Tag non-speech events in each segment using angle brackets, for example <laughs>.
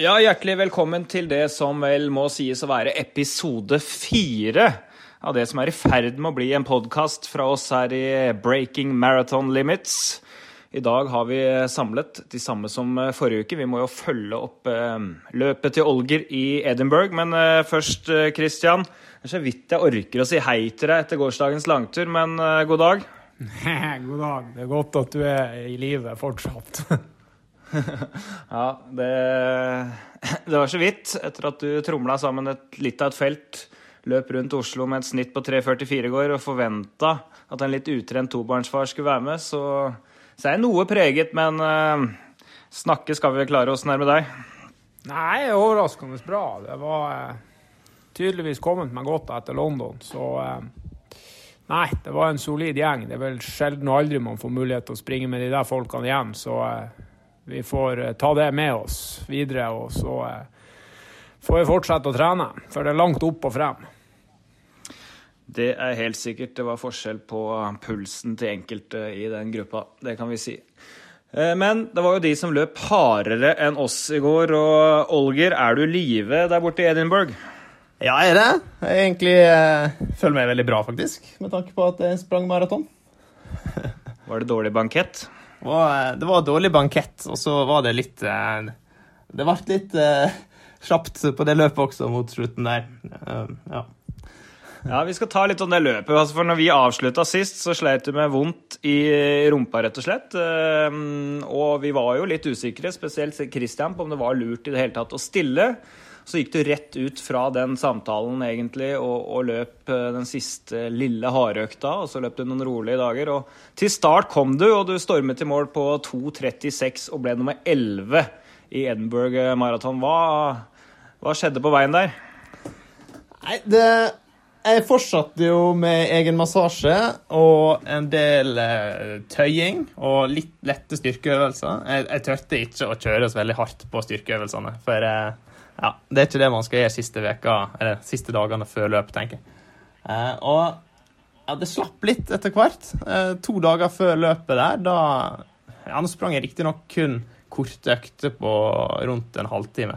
Ja, hjertelig velkommen til det som vel må sies å være episode fire av det som er i ferd med å bli en podkast fra oss her i Breaking Marathon Limits. I dag har vi samlet de samme som forrige uke. Vi må jo følge opp eh, løpet til Olger i Edinburgh. Men eh, først, eh, Christian. Det er så vidt jeg orker å si hei til deg etter gårsdagens langtur, men god dag. <laughs> God dag. Det er godt at du er i live fortsatt. <laughs> <laughs> Ja, det, det var så vidt. Etter at du tromla sammen et, litt av et felt, løp rundt Oslo med et snitt på 3,44 i går og forventa at en litt utrent tobarnsfar skulle være med, så, så er jeg noe preget, men uh, snakke skal vi klare oss nærme deg. Nei, overraskende bra. Det var uh, tydeligvis kommet meg godt etter London, så uh, Nei, det var en solid gjeng. Det er vel sjelden og aldri man får mulighet til å springe med de der folkene igjen, så eh, vi får eh, ta det med oss videre, og så eh, får vi fortsette å trene. For det er langt opp og frem. Det er helt sikkert. Det var forskjell på pulsen til enkelte i den gruppa. Det kan vi si. Eh, Men det var jo de som løp hardere enn oss i går. Og Olger, er du i live der borte i Edinburgh? Ja, jeg er det. Jeg egentlig jeg føler meg veldig bra, faktisk, med tanke på at jeg sprang maraton. Var det dårlig bankett? Var, det var dårlig bankett, og så var det litt eh, Det ble litt eh, kjapt på det løpet også mot slutten der. Eh, ja. Ja, Vi skal ta litt om det løpet. Altså, for når vi avslutta sist, så sleit du med vondt i rumpa, rett og slett. Og vi var jo litt usikre, spesielt Christian, på om det var lurt i det hele tatt å stille. Så gikk du rett ut fra den samtalen egentlig og, og løp eh, den siste lille hardøkta. Og så løp du noen rolige dager. Og til start kom du, og du stormet til mål på 2.36 og ble nummer 11 i Edinburgh Marathon. Hva, hva skjedde på veien der? Nei, det Jeg fortsatte jo med egen massasje og en del eh, tøying og litt lette styrkeøvelser. Jeg, jeg tørte ikke å kjøre så veldig hardt på styrkeøvelsene, for eh, ja, det er ikke det man skal gjøre siste, veka, eller, siste dagene før løp, tenker jeg. Eh, og ja, det slapp litt etter hvert. Eh, to dager før løpet der, da ja, Nå sprang jeg riktignok kun korte økter på rundt en halvtime.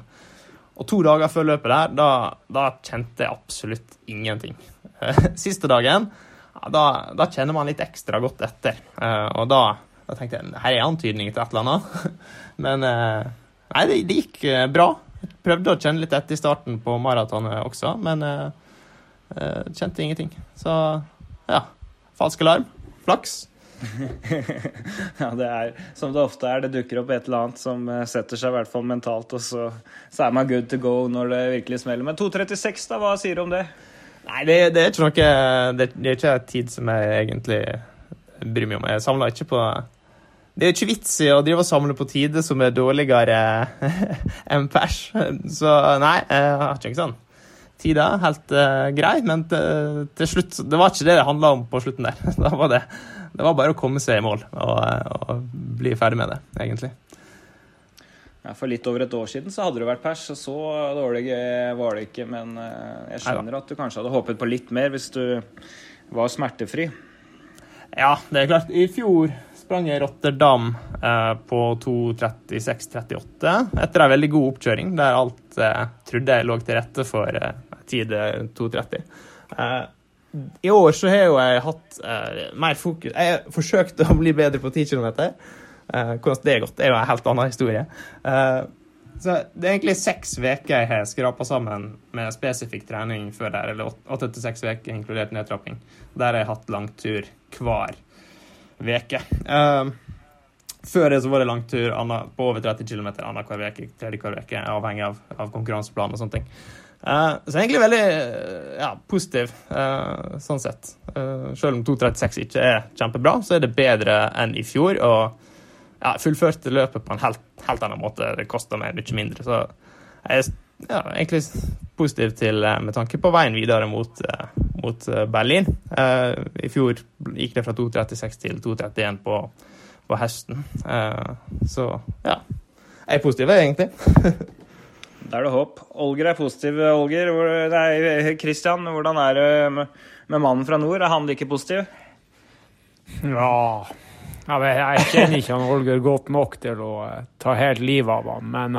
Og to dager før løpet der, da, da kjente jeg absolutt ingenting. <laughs> Siste dagen, ja, da, da kjenner man litt ekstra godt etter. Eh, og da, da tenkte jeg her er antydninger til et eller annet. <laughs> Men eh, nei, det, det gikk eh, bra. Prøvde å kjenne litt etter i starten på maratonet også, men eh, kjente ingenting. Så ja, falsk alarm. Flaks. <laughs> Ja, det er som det ofte er. Det dukker opp et eller annet som eh, setter seg i hvert fall mentalt, og så, så er man good to go når det virkelig smeller. Men 2.36, da? Hva sier du om det? Nei, det, det er ikke noe det, det er ikke tid som jeg egentlig bryr meg om. Jeg samler ikke på Det er jo ikke vits i å drive og samle på tider som er dårligere <laughs> enn pers. Så nei, jeg har ikke noe sånn. Tida er helt uh, grei, men til, til slutt Det var ikke det det handla om på slutten der. <laughs> Da var det, det var bare å komme seg i mål og, og bli ferdig med det, egentlig. Ja, For litt over et år siden så hadde du vært pers, og så dårlig var det ikke. Men eh, jeg skjønner at du kanskje hadde håpet på litt mer hvis du var smertefri. Ja, det er klart. I fjor sprang jeg Rotterdam eh, på 2.36,38 etter ei veldig god oppkjøring der alt eh, trodde jeg lå til rette for eh, tid 2.30. Eh, I år så har jo jeg hatt eh, mer fokus Jeg har forsøkt å bli bedre på 10 km. Eh, hvordan det er gått, er jo en helt annen historie. Eh, så det er egentlig seks uker jeg har skrapa sammen med spesifikk trening før der, eller åtte til seks uker, inkludert nedtrapping. Der har jeg hatt langtur hver uke. Eh, før det så var det langtur på over 30 km annenhver uke, tredje hver uke, avhengig av, av konkurranseplan og sånne ting. Uh, så egentlig veldig ja, positiv, uh, sånn sett. Uh, selv om 2.36 ikke er kjempebra, så er det bedre enn i fjor. og ja, fullførte løpet på en helt, helt annen måte. Det kosta meg mye mindre. Så jeg er ja, egentlig positiv til eh, med tanke på veien videre mot, eh, mot eh, Berlin. Eh, I fjor gikk det fra 2.36 til 2.31 på, på høsten. Eh, så ja. Jeg er positiv, egentlig. <laughs> Da er det håp. Olger er positiv, Olger. Nei, Christian, hvordan er det med, med mannen fra nord? Er han like positiv? Ja Jeg, vet, jeg kjenner ikke han Olger godt nok til å ta helt livet av han, men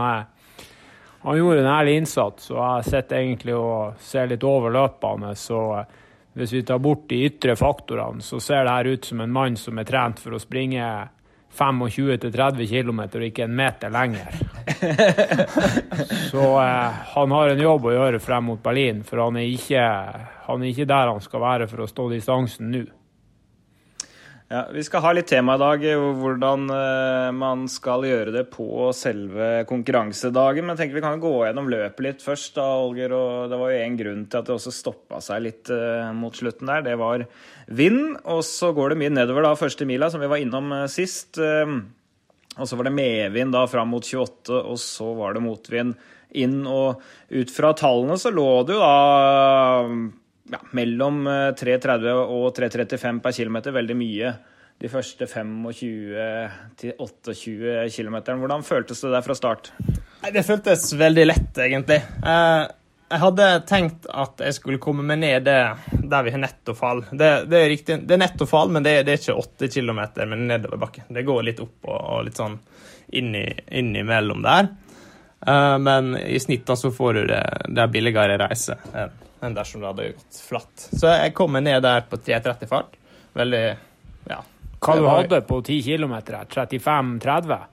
han gjorde en ærlig innsats, og jeg sitter egentlig og ser litt over løpene. Så eh, hvis vi tar bort de ytre faktorene, så ser det her ut som en mann som er trent for å springe 25-30 km og ikke en meter lenger. <laughs> Så eh, han har en jobb å gjøre frem mot Berlin, for han er, ikke, han er ikke der han skal være for å stå distansen nå. Ja, Vi skal ha litt tema i dag, hvordan uh, man skal gjøre det på selve konkurransedagen. Men jeg tenker vi kan gå gjennom løpet litt først, da, Olger. og Det var jo en grunn til at det også stoppa seg litt uh, mot slutten der. Det var vind. Og så går det mye nedover da, første mila, som vi var innom sist. og så var det medvind da fram mot 28, og så var det motvind inn. Og ut fra tallene så lå det jo da ja, mellom 3,30 eh, og 3,35 per km. Veldig mye de første 25-28 km. Hvordan føltes det der fra start? Det føltes veldig lett, egentlig. Eh, jeg hadde tenkt at jeg skulle komme meg ned der vi har nettofall. Det, det er riktig, det er nettofall, men det, det er ikke 8 km med nedoverbakke. Det går litt opp og, og litt sånn innimellom der. Eh, men i snitt så får du det, det er billigere reise enn dersom det hadde gått flatt. Så jeg kom ned der på 3.30 fart. Veldig ja. Hva du hadde på 10 km? 35-30?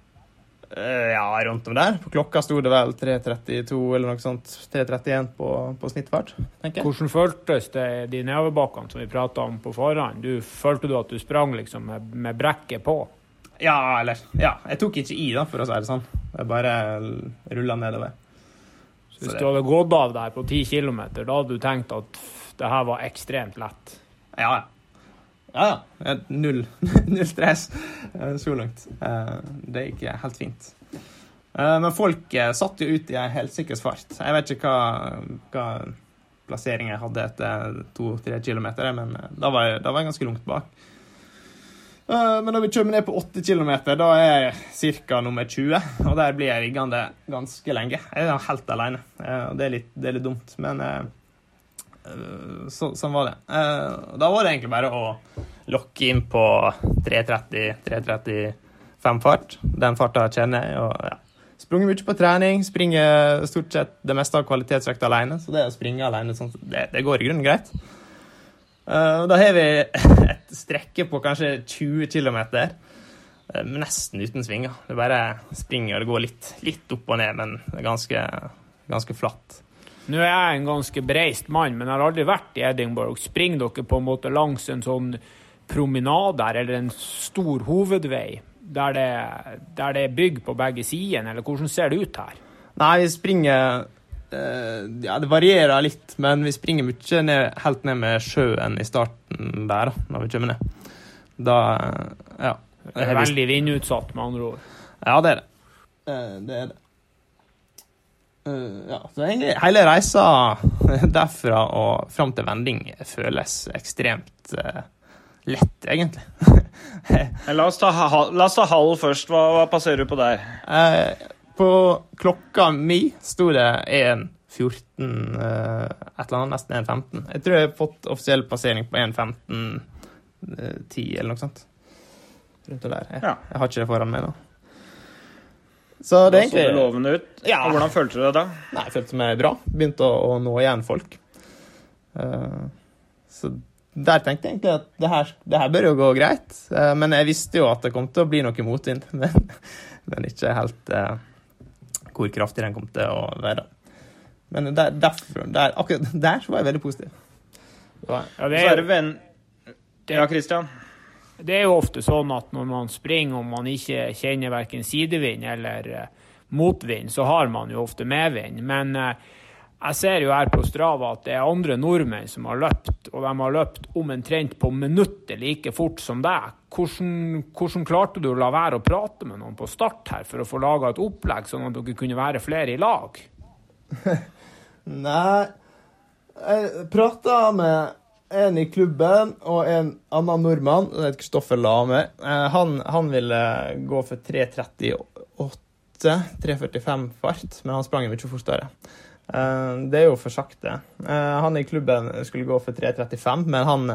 Ja, rundt om der. På klokka sto det vel 3.32 eller noe sånt. 3.31 på, på snittfart. tenker jeg. Hvordan føltes det de nedoverbakkene som vi prata om på forhånd? Du, følte du at du sprang liksom med, med brekket på? Ja, eller Ja, jeg tok ikke i, da, for å si det sånn. Jeg bare rulla nedover. Hvis du hadde gått av der på 10 km, da hadde du tenkt at det her var ekstremt lett? Ja, ja. ja. Null, <laughs> null stress eh, så langt. Eh, det gikk helt fint. Eh, men folk satt jo ut i en helsikes fart. Jeg vet ikke hva, hva plassering jeg hadde etter to-tre kilometer, men da var, jeg, da var jeg ganske langt bak. Eh, men når vi kommer ned på 8 km, da er jeg ca. nummer 20. Og der blir jeg liggende ganske lenge. Jeg er helt alene. Eh, det er litt, det er litt dumt, men eh, så, sånn var det. Da var det egentlig bare å lokke inn på 3.30-3.35 fart. Den farta kjenner jeg. og ja. Sprunget mye på trening. Springer stort sett det meste av kvalitetsøkta alene. Så det å springe alene, sånn, det går i grunnen greit. Uh, da har vi <laughs> et strekke på kanskje 20 km, uh, nesten uten svinger. Det bare springer og det går litt, litt opp og ned, men det er ganske, ganske flatt. Nå er jeg en ganske bereist mann, men jeg har aldri vært i Edinburgh. Springer dere på en måte langs en sånn promenade eller en stor hovedvei der det, der det er bygg på begge sider, eller hvordan ser det ut her? Nei, vi springer Eh, ja, det varierer litt, men vi springer mye ned, helt ned med sjøen i starten der, da, når vi kommer ned. Da Ja. Det er veldig vindutsatt, med andre ord. Ja, det er det. Eh, det er det. Eh, ja, så egentlig hele reisa <laughs> derfra og fram til vending føles ekstremt lett, egentlig. <laughs> la, oss ta, la oss ta halv først. Hva, hva passerer du på der? På klokka mi sto det 1.14 uh, et eller annet, nesten 1.15. Jeg tror jeg har fått offisiell passering på 1.15.10 uh, eller noe sånt. Rundt og der. Jeg, ja. jeg har ikke det foran meg nå. Så det da egentlig, så det lovende ut. Ja. Og hvordan følte du deg da? Nei, Jeg følte meg bra. Begynte å, å nå igjen folk. Uh, så der tenkte jeg egentlig at det her, det her bør jo gå greit. Men jeg visste jo at det kom til å bli noe motvind. <laughs> Men, men ikke helt uh, hvor kraftig den kom til å være. Men der, derfor, der, akkurat <laughs> der så var jeg veldig positiv. Ja, det er, venn... Ja, Christian? Det er jo ofte sånn at når man springer og man ikke kjenner verken sidevind eller uh, motvind, så har man jo ofte medvind. Men uh, jeg ser jo her på Strava at det er andre nordmenn som har løpt, og de har løpt omtrent på minuttet like fort som deg. Hvordan, hvordan, klarte du å la være å prate med noen på start her for å få laga et opplegg, sånn at dere kunne være flere i lag? <laughs> Nei Jeg prata med en i klubben og en annen nordmann, som heter Kristoffer Lame. Eh, han, han, ville gå for 3.38, 3.45 fart, men han sprang mye fortere. Eh, det er jo for sakte. Eh, han i klubben skulle gå for 3.35, men han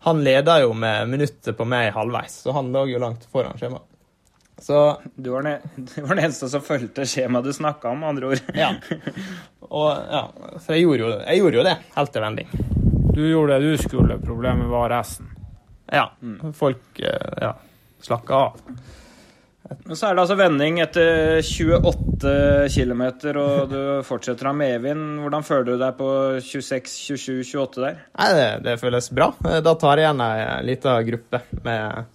han leda jo med minuttet på meg halvveis, så han lå jo langt foran skjemaet. Så Du var, den, du var den eneste som fulgte skjemaet du snakka om, med andre ord. ja. Og ja, for jeg gjorde jo, jeg gjorde jo det helt til vending. Du gjorde det du skulle, problemet var resten. Ja. Folk eh, ja, slakka av. Men så er det altså vending etter 28 km, og du fortsetter av medvind. Hvordan føler du deg på 26, 27, 28 der? Nei, det, det føles bra. Eh, Da tar jeg igjen ei lita gruppe med,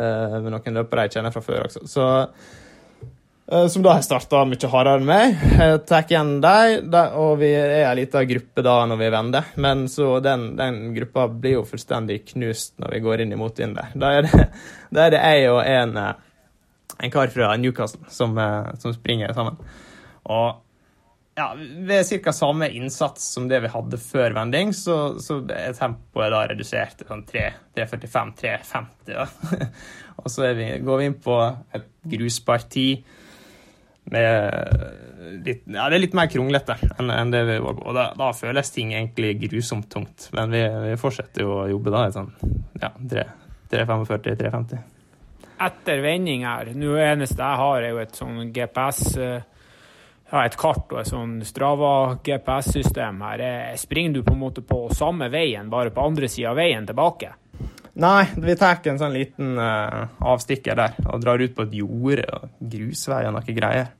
eh, med noen løpere jeg kjenner fra før også. Så, eh, som da har starta mye hardere enn meg. Jeg tar igjen dem, og vi er ei lita gruppe da når vi vender. Men så den, den gruppa blir jo fullstendig knust når vi går inn i motvind der. Da er det, da er det jeg og en, eh, en kar fra Newcastle som, eh, som springer sammen. Og ja, ved ca. samme innsats som det vi hadde før vending, så, så er tempoet da redusert til sånn 3.45-3.50. Ja. <laughs> og så vi, går vi inn på et grusparti med litt, ja, det er litt mer kronglete enn, enn det vi var på. Og da, da føles ting egentlig grusomt tungt. Men vi, vi fortsetter jo å jobbe da i sånn ja, 3.45-3.50. Etter vending her, nå eneste jeg har, er jo et sånn GPS eh, ja, et kart og et sånn Strava GPS-system her. Eh, Springer du på en måte på samme veien, bare på andre sida av veien tilbake? Nei, vi tar en sånn liten uh, avstikker der og drar ut på et jorde og grusvei og noe greier.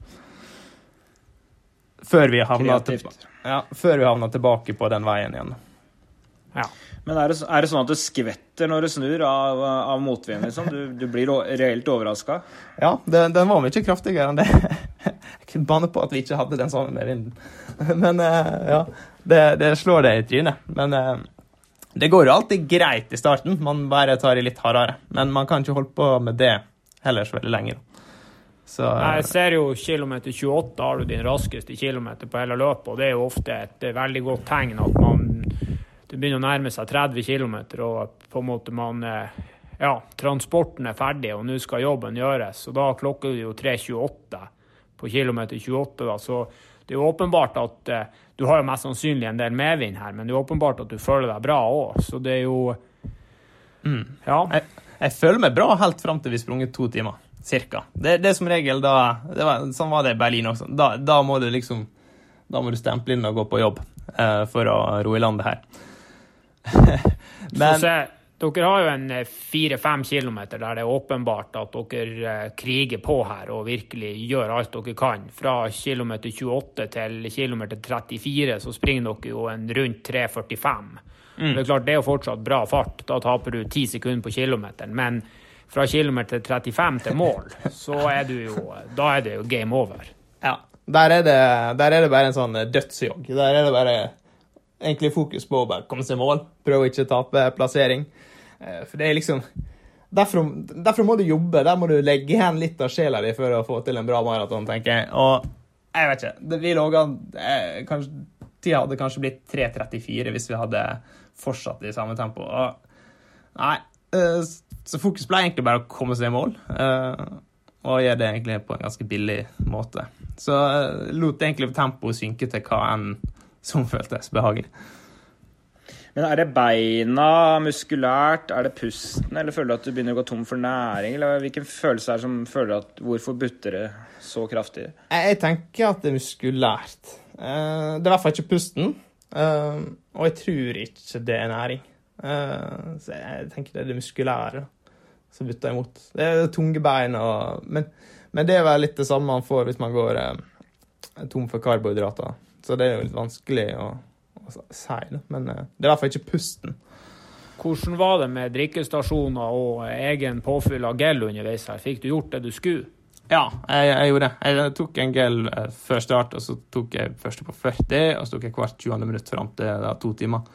Før vi havner, til, ja, før vi havner tilbake på den veien igjen. Ja. Men er det, er det sånn at du skvetter når du snur av, av motvind? Liksom? Du, du blir reelt overraska? Ja, den, den var mye kraftigere enn det. <laughs> Jeg kunne banne på at vi ikke hadde den samme med vinden. <laughs> Men eh, ja, det, det slår det i trynet. Men eh, det går jo alltid greit i starten. Man bare tar i litt hardere. Men man kan ikke holde på med det heller så veldig lenge. Så Jeg ser jo kilometer 28 har du din raskeste kilometer på hele løpet, og det er jo ofte et eh, veldig godt tegn at man det begynner å nærme seg 30 km, og på en måte man eh, Ja, transporten er ferdig, og nå skal jobben gjøres. Og da klokker det jo 3.28 på kilometer 28, da, så det er jo åpenbart at eh, Du har jo mest sannsynlig en del medvind her, men det er åpenbart at du føler deg bra òg, så det er jo Ja. jeg, jeg føler meg bra helt fram til vi sprunget to timer. Cirka. Det, det er som regel da det var, Sånn var det i Berlin også. Da, da må du liksom Da må du stemple inn og gå på jobb uh, for å ro i land det her. Så se, dere har jo en eh, fire-fem kilometer der det er åpenbart at dere eh, kriger på her og virkelig gjør alt dere kan. Fra kilometer 28 til kilometer 34 så springer dere jo en rundt 3,45. Det er klart det er jo fortsatt bra fart. Da taper du ti sekunder på kilometeren. Men fra kilometer 35 til mål, <laughs> så er du jo Da er det jo game over. Ja. Der er, det, der er det bare en sånn dødsjogg. Der er det bare egentlig fokus på å bare komme seg i mål. Prøve å ikke tape plassering. Eh, For det er liksom Derfor, derfor må du jobbe. Der må du legge igjen litt av sjela di for å få til en bra maraton, tenker jeg. Og jeg vet ikke. Vi lå eh, Tida hadde kanskje blitt 3.34 hvis vi hadde fortsatt i samme tempo. Og nei. eh, Så fokus ble egentlig bare å komme seg i mål. Og gjøre det egentlig på en ganske billig måte. Så lot egentlig tempoet synke til hva enn som føltes behagelig. Men er det beina muskulært, er det pusten, eller føler du at du begynner å gå tom for næring? Eller hvilken følelse er det som føler at hvorfor butter det så kraftig? Jeg jeg tenker at det er muskulært. Eh, Det er i hvert fall ikke pusten. eh, Og jeg tror ikke det er næring. Eh, Så jeg tenker det er det muskulære som butter imot. Det er tunge bein og Men, men det er vel litt det samme man får hvis man går tom for karbohydrater. Så det er jo litt vanskelig å, å si, da. Men eh, det er i hvert fall ikke pusten. Hvordan var det med drikkestasjoner og egen påfyll av gel underveis her? Fikk du gjort det du skulle? Ja, jeg, jeg gjorde det. Jeg tok en gel eh, før start, og så tok jeg første på 40, og så tok jeg hvert 20. minutt fram til da, to timer.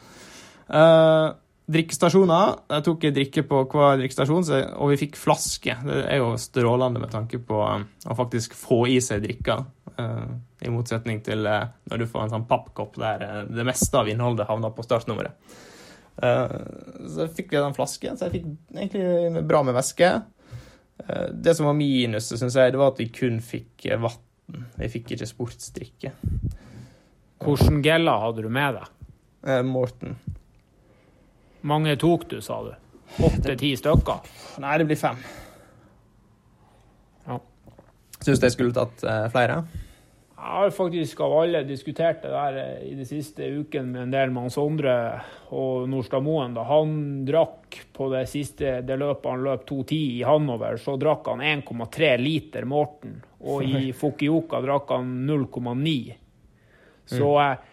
Uh, drikkestasjoner. Jeg tok en drikke på hver drikkestasjon, og vi fikk flaske. Det er jo strålende med tanke på um, å faktisk få i seg drikka. Uh, I motsetning til uh, når du får en sånn pappkopp der uh, det meste av innholdet havner på startnummeret. Så fikk vi den flasken, så jeg fikk egentlig bra med væske. Det som var minuset, syns jeg, det var at vi kun fikk vann. Vi fikk ikke sportsdrikke. Hvordan geller hadde du med deg? Morten. Mange tok du, sa du? Åtte-ti stykker? Nei, det blir fem. Syns du jeg skulle tatt eh, flere? Jeg har faktisk av alle diskutert det der eh, i de siste ukene med en del med Hans Sondre og Nordstadmoen. Da han drakk på det siste det løpet han løp 2.10 i Hanover, så drakk han 1,3 liter Morten. Og i Fukuoka drakk han 0,9. Så eh,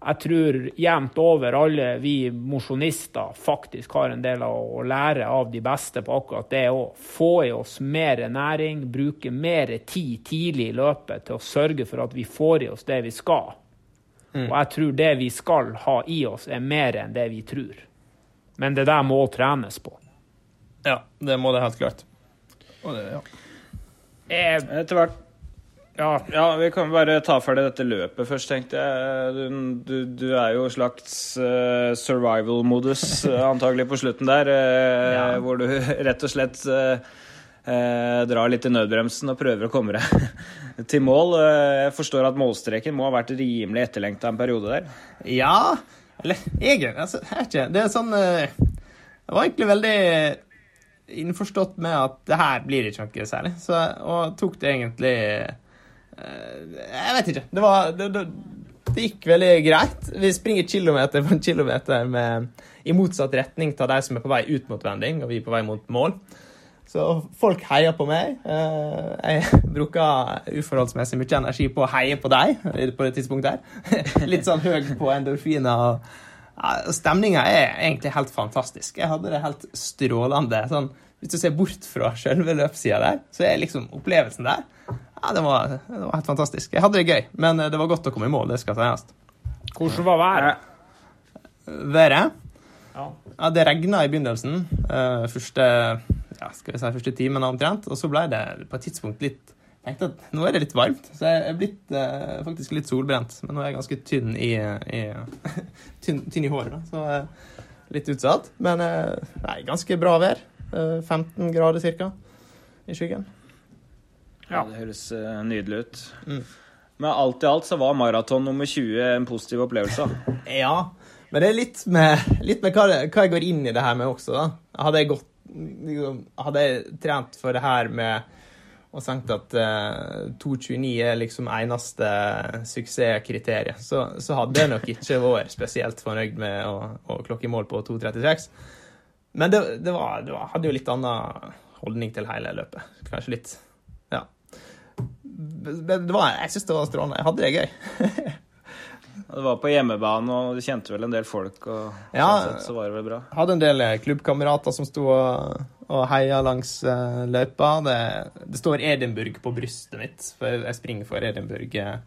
jeg tror jevnt over alle vi mosjonister faktisk har en del av å lære av de beste på akkurat det å Få i oss mer næring, bruke mer tid tidlig i løpet til å sørge for at vi får i oss det vi skal. Og jeg tror det vi skal ha i oss, er mer enn det vi tror. Men det der må trenes på. Ja, det må det helt klart. Og det, ja. Jeg, Etter hvert ja, Ja, vi kan bare ta ferdig dette løpet først, tenkte jeg. Du, du, du er jo slags uh, survival-modus eh, antagelig på slutten der, uh, Ja. hvor du <laughs> rett og slett uh, eh, drar litt i nødbremsen og prøver å komme deg til mål. Jeg forstår at målstreken må ha vært rimelig etterlengta en periode der. Ja Eller egentlig, altså, ikke. Det er sånn Jeg var egentlig veldig innforstått med at det her blir ikke noe særlig, så, og tok det egentlig Jeg vet ikke. Det var det, det, det gikk veldig greit. Vi springer kilometer en kilometer med, i motsatt retning til de som er på vei ut mot vending, og vi er på vei mot mål. Så folk heier på meg. Eh, Jeg <laughs> bruker uforholdsmessig mye energi på å heie på deg på det tidspunktet her. <laughs> Litt sånn høy på endorfiner. og Stemninga er egentlig helt fantastisk. Jeg hadde det helt strålende. Sånn, hvis du ser bort fra selve løpssida der, så er liksom opplevelsen der ja, det var, det var helt fantastisk. Jeg hadde det gøy, men det var godt å komme i mål. det skal sies. hvordan var været? Været Ja. Ja, det regna i begynnelsen. eh, første, ja, skal vi si, første timen omtrent. Og så ble det på et tidspunkt litt Jeg tenkte at nå er det litt varmt, så jeg er blitt eh, faktisk litt solbrent. Men nå er jeg ganske tynn i, i <laughs> tynn, tynn i håret, da. Så eh, litt utsatt. Men eh, nei, ganske bra vær. Eh, 15 grader cirka i skyggen. Ja. Det høres eh, nydelig ut. Mm. Men alt i alt så var maraton nummer 20 en positiv opplevelse. <laughs> Ja, men det er litt med, litt med hva, hva jeg går inn i det her med også, da. Hadde jeg gått liksom, Hadde jeg trent for det her med og tenkt at uh, 2.29 er liksom eneste suksesskriteriet, så, så hadde jeg nok ikke vært spesielt fornøyd med å, å klokke i mål på 2.36. Men det, det, var, det var, hadde jo litt annen holdning til hele løpet. Kanskje litt var, jeg syns det var strålende. Jeg hadde det gøy. Det var på hjemmebane, og du kjente vel en del folk, og Ja. sånn sett så var det vel bra. hadde en del eh, klubbkamerater som sto og, og heia langs uh, løypa. Det, det står Edinburgh på brystet mitt, for jeg springer for Edinburgh eh,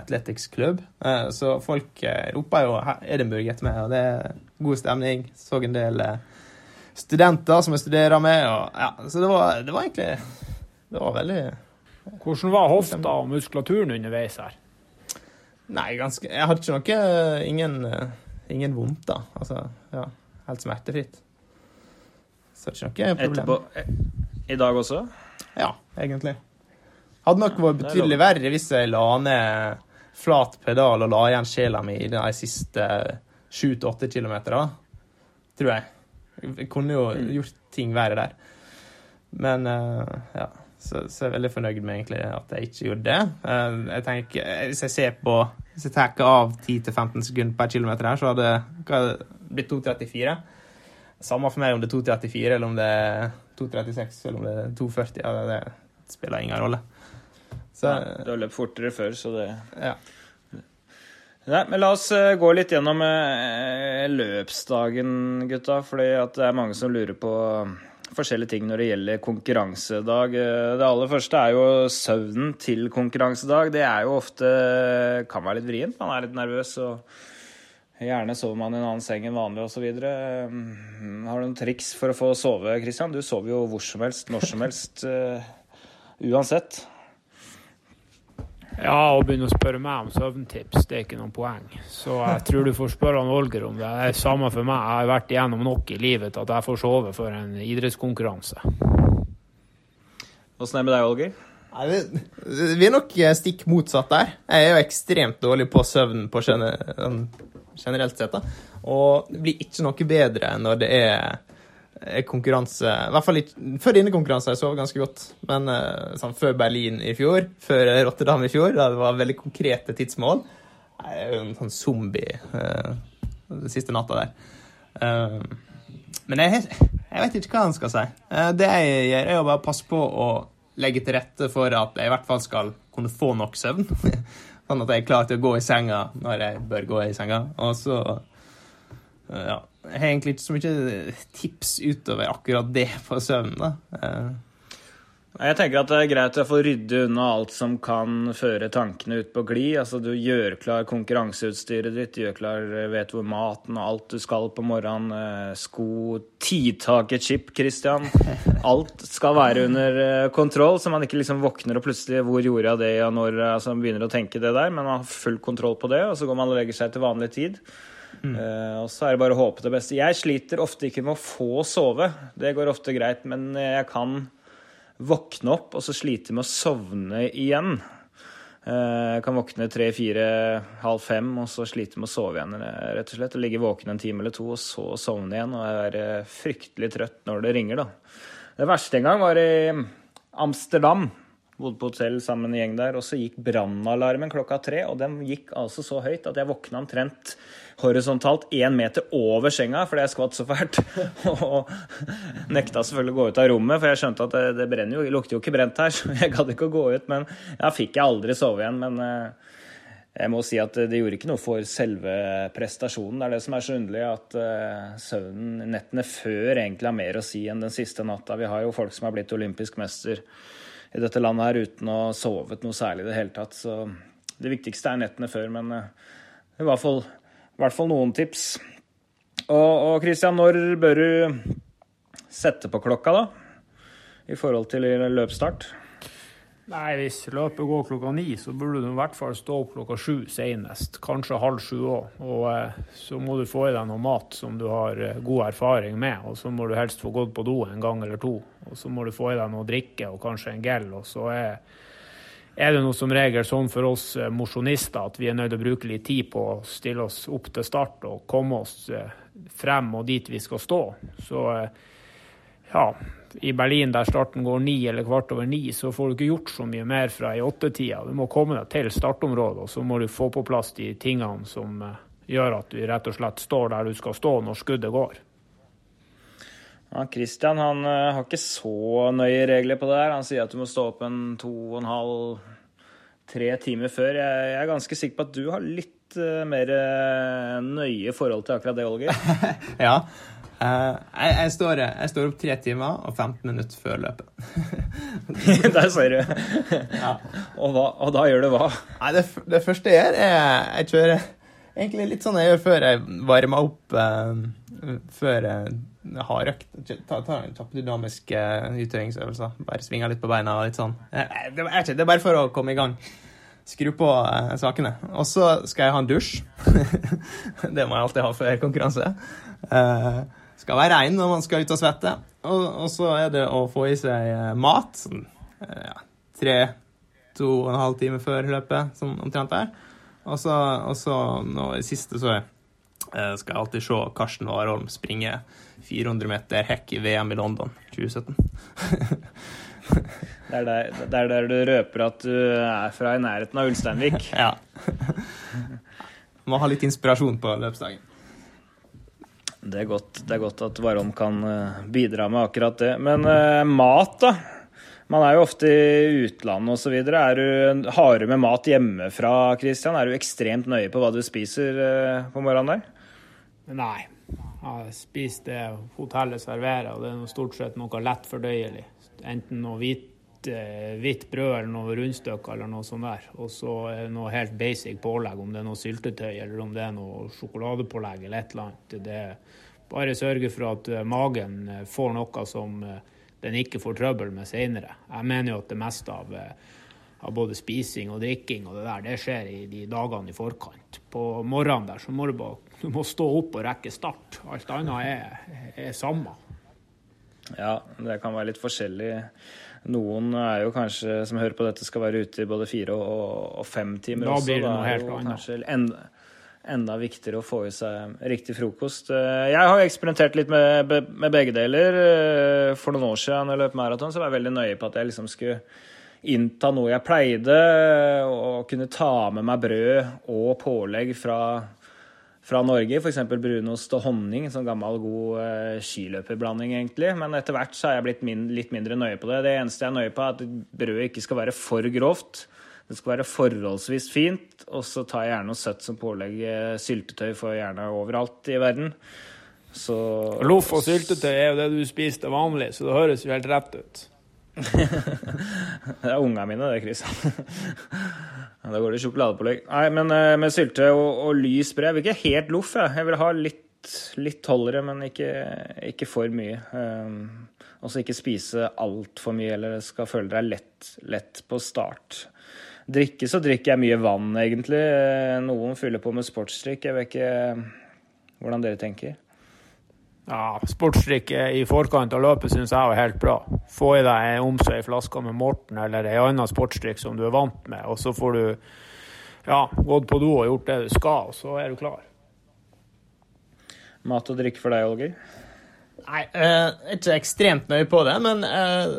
Athletics Club. Uh, så folk uh, roper jo Edinburgh etter meg, og det er god stemning. Så en del studenter som jeg studerer med, og ja, så det var, det var egentlig Det var veldig Hvordan var hofta og muskulaturen underveis her? Nei, ganske Jeg hadde ikke noe Ingen, ingen vondt, da. Altså, ja, helt smertefritt. Så det er ikke noe problem. Etterpå eh, I dag også? Ja, egentlig. Hadde nok vært betydelig verre hvis jeg la ned flat pedal og la igjen sjela mi i de siste sju til åtte kilometerne. Tror jeg. Jeg kunne jo gjort ting verre der. Men eh, ja. Så, så jeg er veldig fornøyd med egentlig at jeg ikke gjorde det. Eh, jeg tenker, Hvis jeg ser på Hvis jeg tar av 10-15 sekunder per kilometer her, så hadde det blitt 2.34. Samme for meg om det er 2.34 eller om det er 2.36 eller om det er 2.40. Ja, det, det spiller ingen rolle. Så ja, Du har løpt fortere før, så det ja. Nei, men La oss eh, gå litt gjennom eh, løpsdagen, gutta. at det er mange som lurer på eh, forskjellige ting når det gjelder konkurransedag. Eh, Det aller første er jo søvnen til konkurransedag. Det er jo ofte kan være litt vrient. Man er litt nervøs og gjerne sover man i en annen seng enn vanlig osv. Har du noen triks for å få sove, Christian? Du sover jo hvor som helst, når som helst. eh, Uansett. Ja, å begynne å spørre meg om søvntips, det er ikke noen poeng. Så jeg tror du får spørre han Olger om det. Det er samme for meg. Jeg har vært igjennom nok i livet til at jeg får sove for en idrettskonkurranse. Åssen er det med deg, Olger? Nei, vi, er nok eh, stikk motsatt der. Jeg er jo ekstremt dårlig på søvn på sånn generelt sett. da. Og det blir ikke noe bedre når det er konkurranse I hvert fall ikke, Før dine konkurranser jeg sovet ganske godt, men eh, sånn, før Berlin i fjor, før Rotterdam i fjor, da det var veldig konkrete tidsmål en sånn zombie uh, siste natta der. Uh, men jeg, jeg, vet ikke hva han skal si. Det jeg gjør, er å bare passe på å legge til rette for at jeg i hvert fall skal kunne få nok søvn. <laughs> sånn at jeg er klar til å gå i senga når jeg bør gå i senga. Og så ja, jeg har egentlig ikke så mye tips utover akkurat det på søvn. da. Eh, jeg tenker at det er greit å få rydde unna alt som kan føre tankene ut på glid. Altså, du gjør klar konkurranseutstyret ditt, gjør klar, vet hvor maten og alt du skal på morgenen. Eh, sko, tidtaket chip, Christian. Alt skal være under eh, kontroll, så man ikke liksom våkner og plutselig Hvor gjorde jeg det, og når altså, man begynner å tenke det der. Men man har full kontroll på det, og så går man og legger seg til vanlig tid. Uh, og så er det bare å håpe det beste. Jeg sliter ofte ikke med å få sove. Det går ofte greit, men jeg kan våkne opp og så slite med å sovne igjen. Uh, jeg kan våkne tre-fire, halv fem og så slite med å sove igjen. rett Og slett. Og ligge våken en time eller to og så sovne igjen og være fryktelig trøtt når det ringer. da. Det verste en gang var i Amsterdam. Bodde på hotell sammen med en gjeng der. Og så gikk brannalarmen klokka tre, og den gikk altså så høyt at jeg våkna omtrent horisontalt én meter over senga fordi jeg skvatt så fælt. <laughs> Og nekta selvfølgelig å gå ut av rommet, for jeg skjønte at det, det brenner jo, det lukter jo ikke brent her. <laughs> Så jeg gadd ikke å gå ut. Men ja, fikk jeg aldri sove igjen. Men eh, jeg må si at det gjorde ikke noe for selve prestasjonen. Det er det som er så underlig, at uh, søvnen nettene før egentlig har mer å si enn den siste natta. Vi har jo folk som har blitt olympisk mester i dette landet her uten å ha sovet noe særlig i det hele tatt. Så det viktigste er nettene før, men uh, i hvert fall i hvert fall noen tips. Og, og Christian, når bør du sette på klokka, da? I forhold til løpsstart? Nei, hvis løpet går klokka ni, så burde du i hvert fall stå opp klokka sju senest. Kanskje halv sju òg. Og eh, så må du få i deg noe mat som du har eh, god erfaring med. Og så må du helst få gått på do en gang eller to. Og så må du få i deg noe drikke og kanskje en gel. Og så er er det noe som regel sånn for oss eh, mosjonister at vi er nødt til å bruke litt tid på å stille oss opp til start og komme oss eh, frem og dit vi skal stå. Så eh, ja, i Berlin der starten går ni eller kvart over ni, så får du ikke gjort så mye mer fra i åttetida. Du må komme deg til startområdet, og så må du få på plass de tingene som gjør at du rett og slett står der du skal stå når skuddet går. Ja, Christian han uh, har ikke så nøye regler på det her. Han sier at du må stå opp en to og en halv, tre timer før. Jeg, er ganske sikker på at du har litt uh, mer nøye forhold til akkurat det, Olger. <laughs> ja. Jeg, jeg, står, jeg, står, opp tre timer og 15 minutter før løpet. <laughs> Der ser du. ja. og, hva, og, da gjør du hva? Nei, det, det første jeg gjør, er jeg kjører egentlig litt sånn jeg gjør før jeg varmer opp før jeg har økt. Ta, ta en kjapp dynamisk uh, utøvingsøvelse. Bare svinger litt på beina og litt sånn. Eh, det, er, det er bare for å komme i gang. Skru på uh, sakene. Og så skal jeg ha en dusj. <laughs> det må jeg alltid ha før konkurranse. Uh, skal være rein når man skal ut og svette. Og, og så er det å få i seg mat. Sånn, ja, tre, to og en halv time før løpet, sånn omtrent der. Og så, og så nå i siste så skal jeg alltid se Karsten Warholm springe 400 meter hekk i VM i London 2017. <laughs> det, er der, det er der du røper at du er fra i nærheten av Ulsteinvik. <laughs> ja. Må ha litt inspirasjon på løpsdagen. Det er godt, det er godt at Warholm kan eh, bidra med akkurat det. Men eh, mat, da? Man er jo ofte i utlandet osv. Er du med mat hjemmefra, Christian? Er du ekstremt nøye på hva du spiser eh, på morgenen der? Nei, jeg spiser det hotellet serverer, og det er stort sett noe lett fordøyelig. Enten noe eh, hvitt brød eller noe rundstykker eller noe sånt der. Og så noe helt basic pålegg, om det er noe syltetøy eller om det er noe sjokoladepålegg eller et eller annet. Det bare sørge for at eh, magen eh, får noe som den ikke får trøbbel med seinere. Jeg mener jo at det meste av, av, både spising og drikking og det der, det skjer i de dagene i forkant. På morgenen der så må du bare du må stå opp og rekke start. Alt annet er, er samme. Ja, det kan være litt forskjellig. Noen er jo kanskje, som hører på dette, skal være ute i både fire og, og fem timer da også. Blir det noe helt annet. Enda, enda viktigere å få i seg riktig frokost. Eh, jeg har eksperimentert litt med, med begge deler. Eh, for noen år siden når jeg løp maraton, så var jeg veldig nøye på at jeg liksom skulle innta noe jeg pleide, og kunne ta med meg brød og pålegg fra, fra Norge, f.eks. brunost og honning, sånn gammel, god uh, skiløperblanding, egentlig. Men etter hvert så har jeg blitt min, litt mindre nøye på det. Det eneste jeg er nøye på, er at brødet ikke skal være for grovt. Det skal være forholdsvis fint, og så tar jeg gjerne noe søtt som pålegg. Eh, syltetøy får jeg gjerne overalt i verden. Så Loff og syltetøy er jo det du spiser til vanlig, så det høres jo helt rett ut. <laughs> det er ungene mine, det, Kristian. <laughs> da går det sjokoladepålegg. Nei, men uh, med sylte og, og lys brød Jeg vil ikke helt loff, jeg. Jeg vil ha litt, litt holdere, men ikke, ikke for mye. Um, og så ikke spise altfor mye, eller skal føle deg lett, lett på start. Drikke så drikker jeg mye vann, egentlig. Eh, noen fyller på med sportsdrikk. Jeg vet ikke eh, hvordan dere tenker. Ja, sportsdrikke i forkant av løpet syns jeg var helt bra. Få i deg en om i flaske med Morten eller en annen sportsdrikk som du er vant med, og så får du ja, gått på do og gjort det du skal, og så er du klar. Mat og drikke for deg, Olger? Nei, jeg er ikke ekstremt nøye på det, men eh,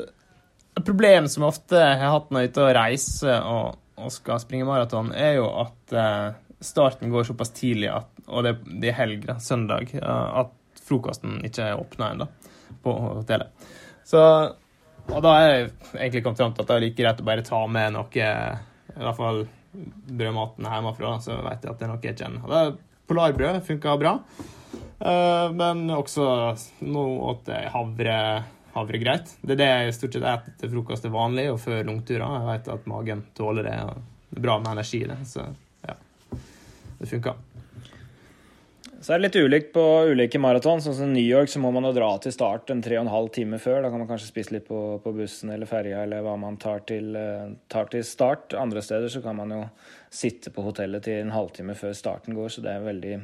et problem som ofte har hatt når jeg er ute og reiser og, og, skal springe maraton, er jo at eh, starten går såpass tidlig, at, og det, det er helg, da, søndag, at frokosten ikke er åpna ennå på hotellet. Så Og da er jeg egentlig kommet fram til at det er like greit å bare ta med noe, i hvert fall brødmaten hjemmefra, så vet jeg at det er noe jeg kjenner. Og det Polarbrød funka bra, uh, men også nå åt jeg havre havre greit. Det er det jeg stort sett spiser til frokost til vanlig og før langturer. Jeg vet at magen tåler det. og Det er bra med energi i det. Så ja, det funker. Så er det litt ulikt på ulike maraton. Sånn som New York så må man jo dra til start en tre og en halv time før. Da kan man kanskje spise litt på, på bussen eller ferja eller hva man tar til, eh, tar til, start. Andre steder så kan man jo sitte på hotellet til en halvtime før starten går, så det er veldig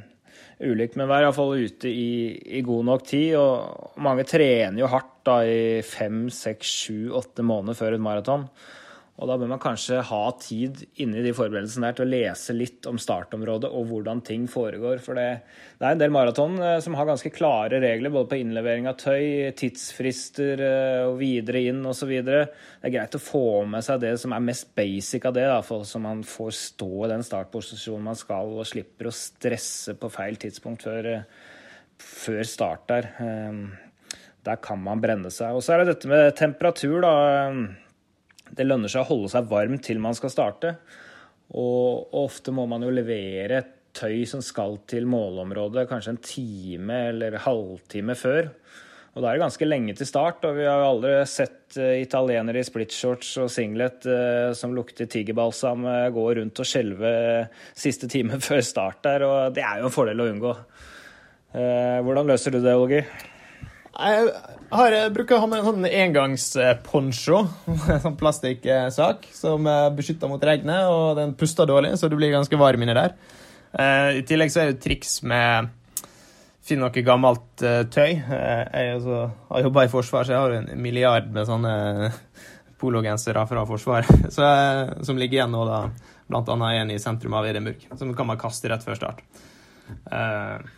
ulikt. Men vær iallfall ute i, i, god nok tid. Og mange trener jo hardt da i fem, seks, sju, åtte måneder før et maraton. Og da bør man kanskje ha tid inni de forberedelsene der til å lese litt om startområdet og hvordan ting foregår. For det, det er en del maraton eh, som har ganske klare regler både på innlevering av tøy, tidsfrister eh, og videre inn osv. Det er greit å få med seg det som er mest basic av det, da, for så man får stå i den startposisjonen man skal og slipper å stresse på feil tidspunkt før, eh, før start der. Der kan man brenne seg. Og så er det dette med temperatur, da det lønner seg å holde seg varm til man skal starte. Og ofte må man jo levere tøy som skal til målområdet kanskje en time eller halvtime før. Og da er det ganske lenge til start, og vi har jo aldri sett uh, italienere i splitshorts og singlet uh, som lukter tigerbalsam, uh, gå rundt og skjelve siste time <laughs> før start der, og det er jo en fordel å unngå. hvordan løser du det, Olger? Jeg, har, jeg bruker å ha med en sånn engangsponcho, <laughs> sånn plastikksak, som beskytter mot regnet, og den puster dårlig, så du blir ganske varm inni der. Eh, I tillegg så er det triks med Finne noe gammelt uh, tøy. Uh, jeg altså, har jobba i Forsvaret, så jeg har en milliard med sånne pologensere fra Forsvaret <laughs> så, som ligger igjen nå, da, blant annet en i sentrum av Edinburgh, som kan man kaste rett før start.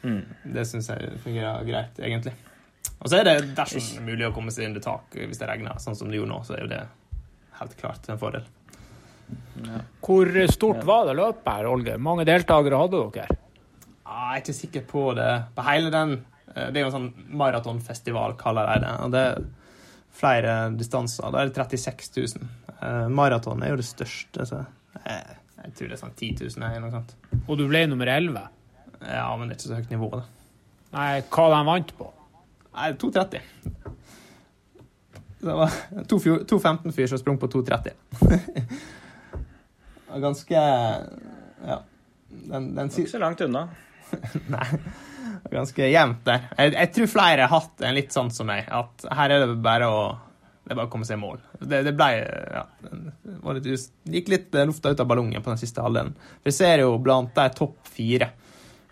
Mm. Det syns jeg fungerer greit, egentlig. Og så er det dersom mulig å komme seg under tak hvis det regner, sånn som det gjorde nå, så er jo det helt klart en fordel. Ja. Hvor stort var det løpet her, Olger? Mange deltakere hadde dere? Jeg er ikke sikker på det. På hele den eh, Det er jo en sånn maratonfestival, kaller de det. Og det er flere distanser. Da er det 36 000. Eh, maraton er jo det største, så jeg, jeg tror det er sånn 10 000 eller noe sånt. Og du ble nummer 11? Ja, men det er ikke så høyt nivå, da. Nei, hva de vant på? Nei, 2,30. Det var to, to 15-fyr som sprang på 2,30. Ganske Ja. Den, den Ikke så langt unna. <laughs> Nei. Ganske jevnt der. Jeg, jeg, tror flere har hatt en litt sånn som meg, at her er det bare å det er bare å komme seg i mål. Det, det ble ja, det gikk litt lufta ut av ballongen på den siste halvdelen. Vi ser jo blant de topp fire,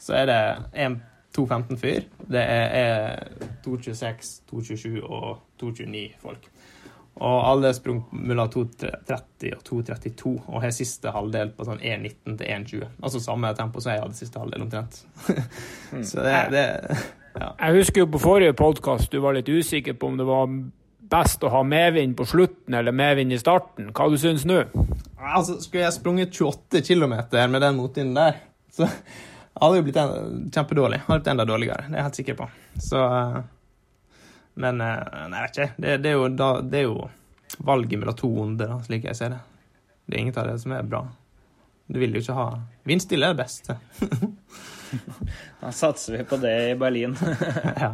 så er det en 2.15-fyr. Det er, er 2.26, 2.27 og 2.29 folk. Og alle sprang mellom 2.30 og 2.32 og har siste halvdel på sånn 1.19 til 1.20. Altså samme tempo som jeg hadde siste halvdel, omtrent. <laughs> Så det, det ja. Jeg husker jo på forrige podkast du var litt usikker på om det var best å ha medvind på slutten eller medvind i starten. Hva du syns nå? Altså, skulle jeg sprunget 28 km med den motvinden der, så hadde jo blitt kjempedårlig. Hadde blitt enda dårligere, det er jeg helt sikker på. Så eh, Men eh, nei, jeg vet ikke. Det, det, er, jo, da, det er jo valget mellom to onde, da, slik jeg ser det. Det er inget av det som er bra. Du vil jo ikke ha Vindstille er det beste. <laughs> <laughs> Da satser vi på det i Berlin. <laughs> ja.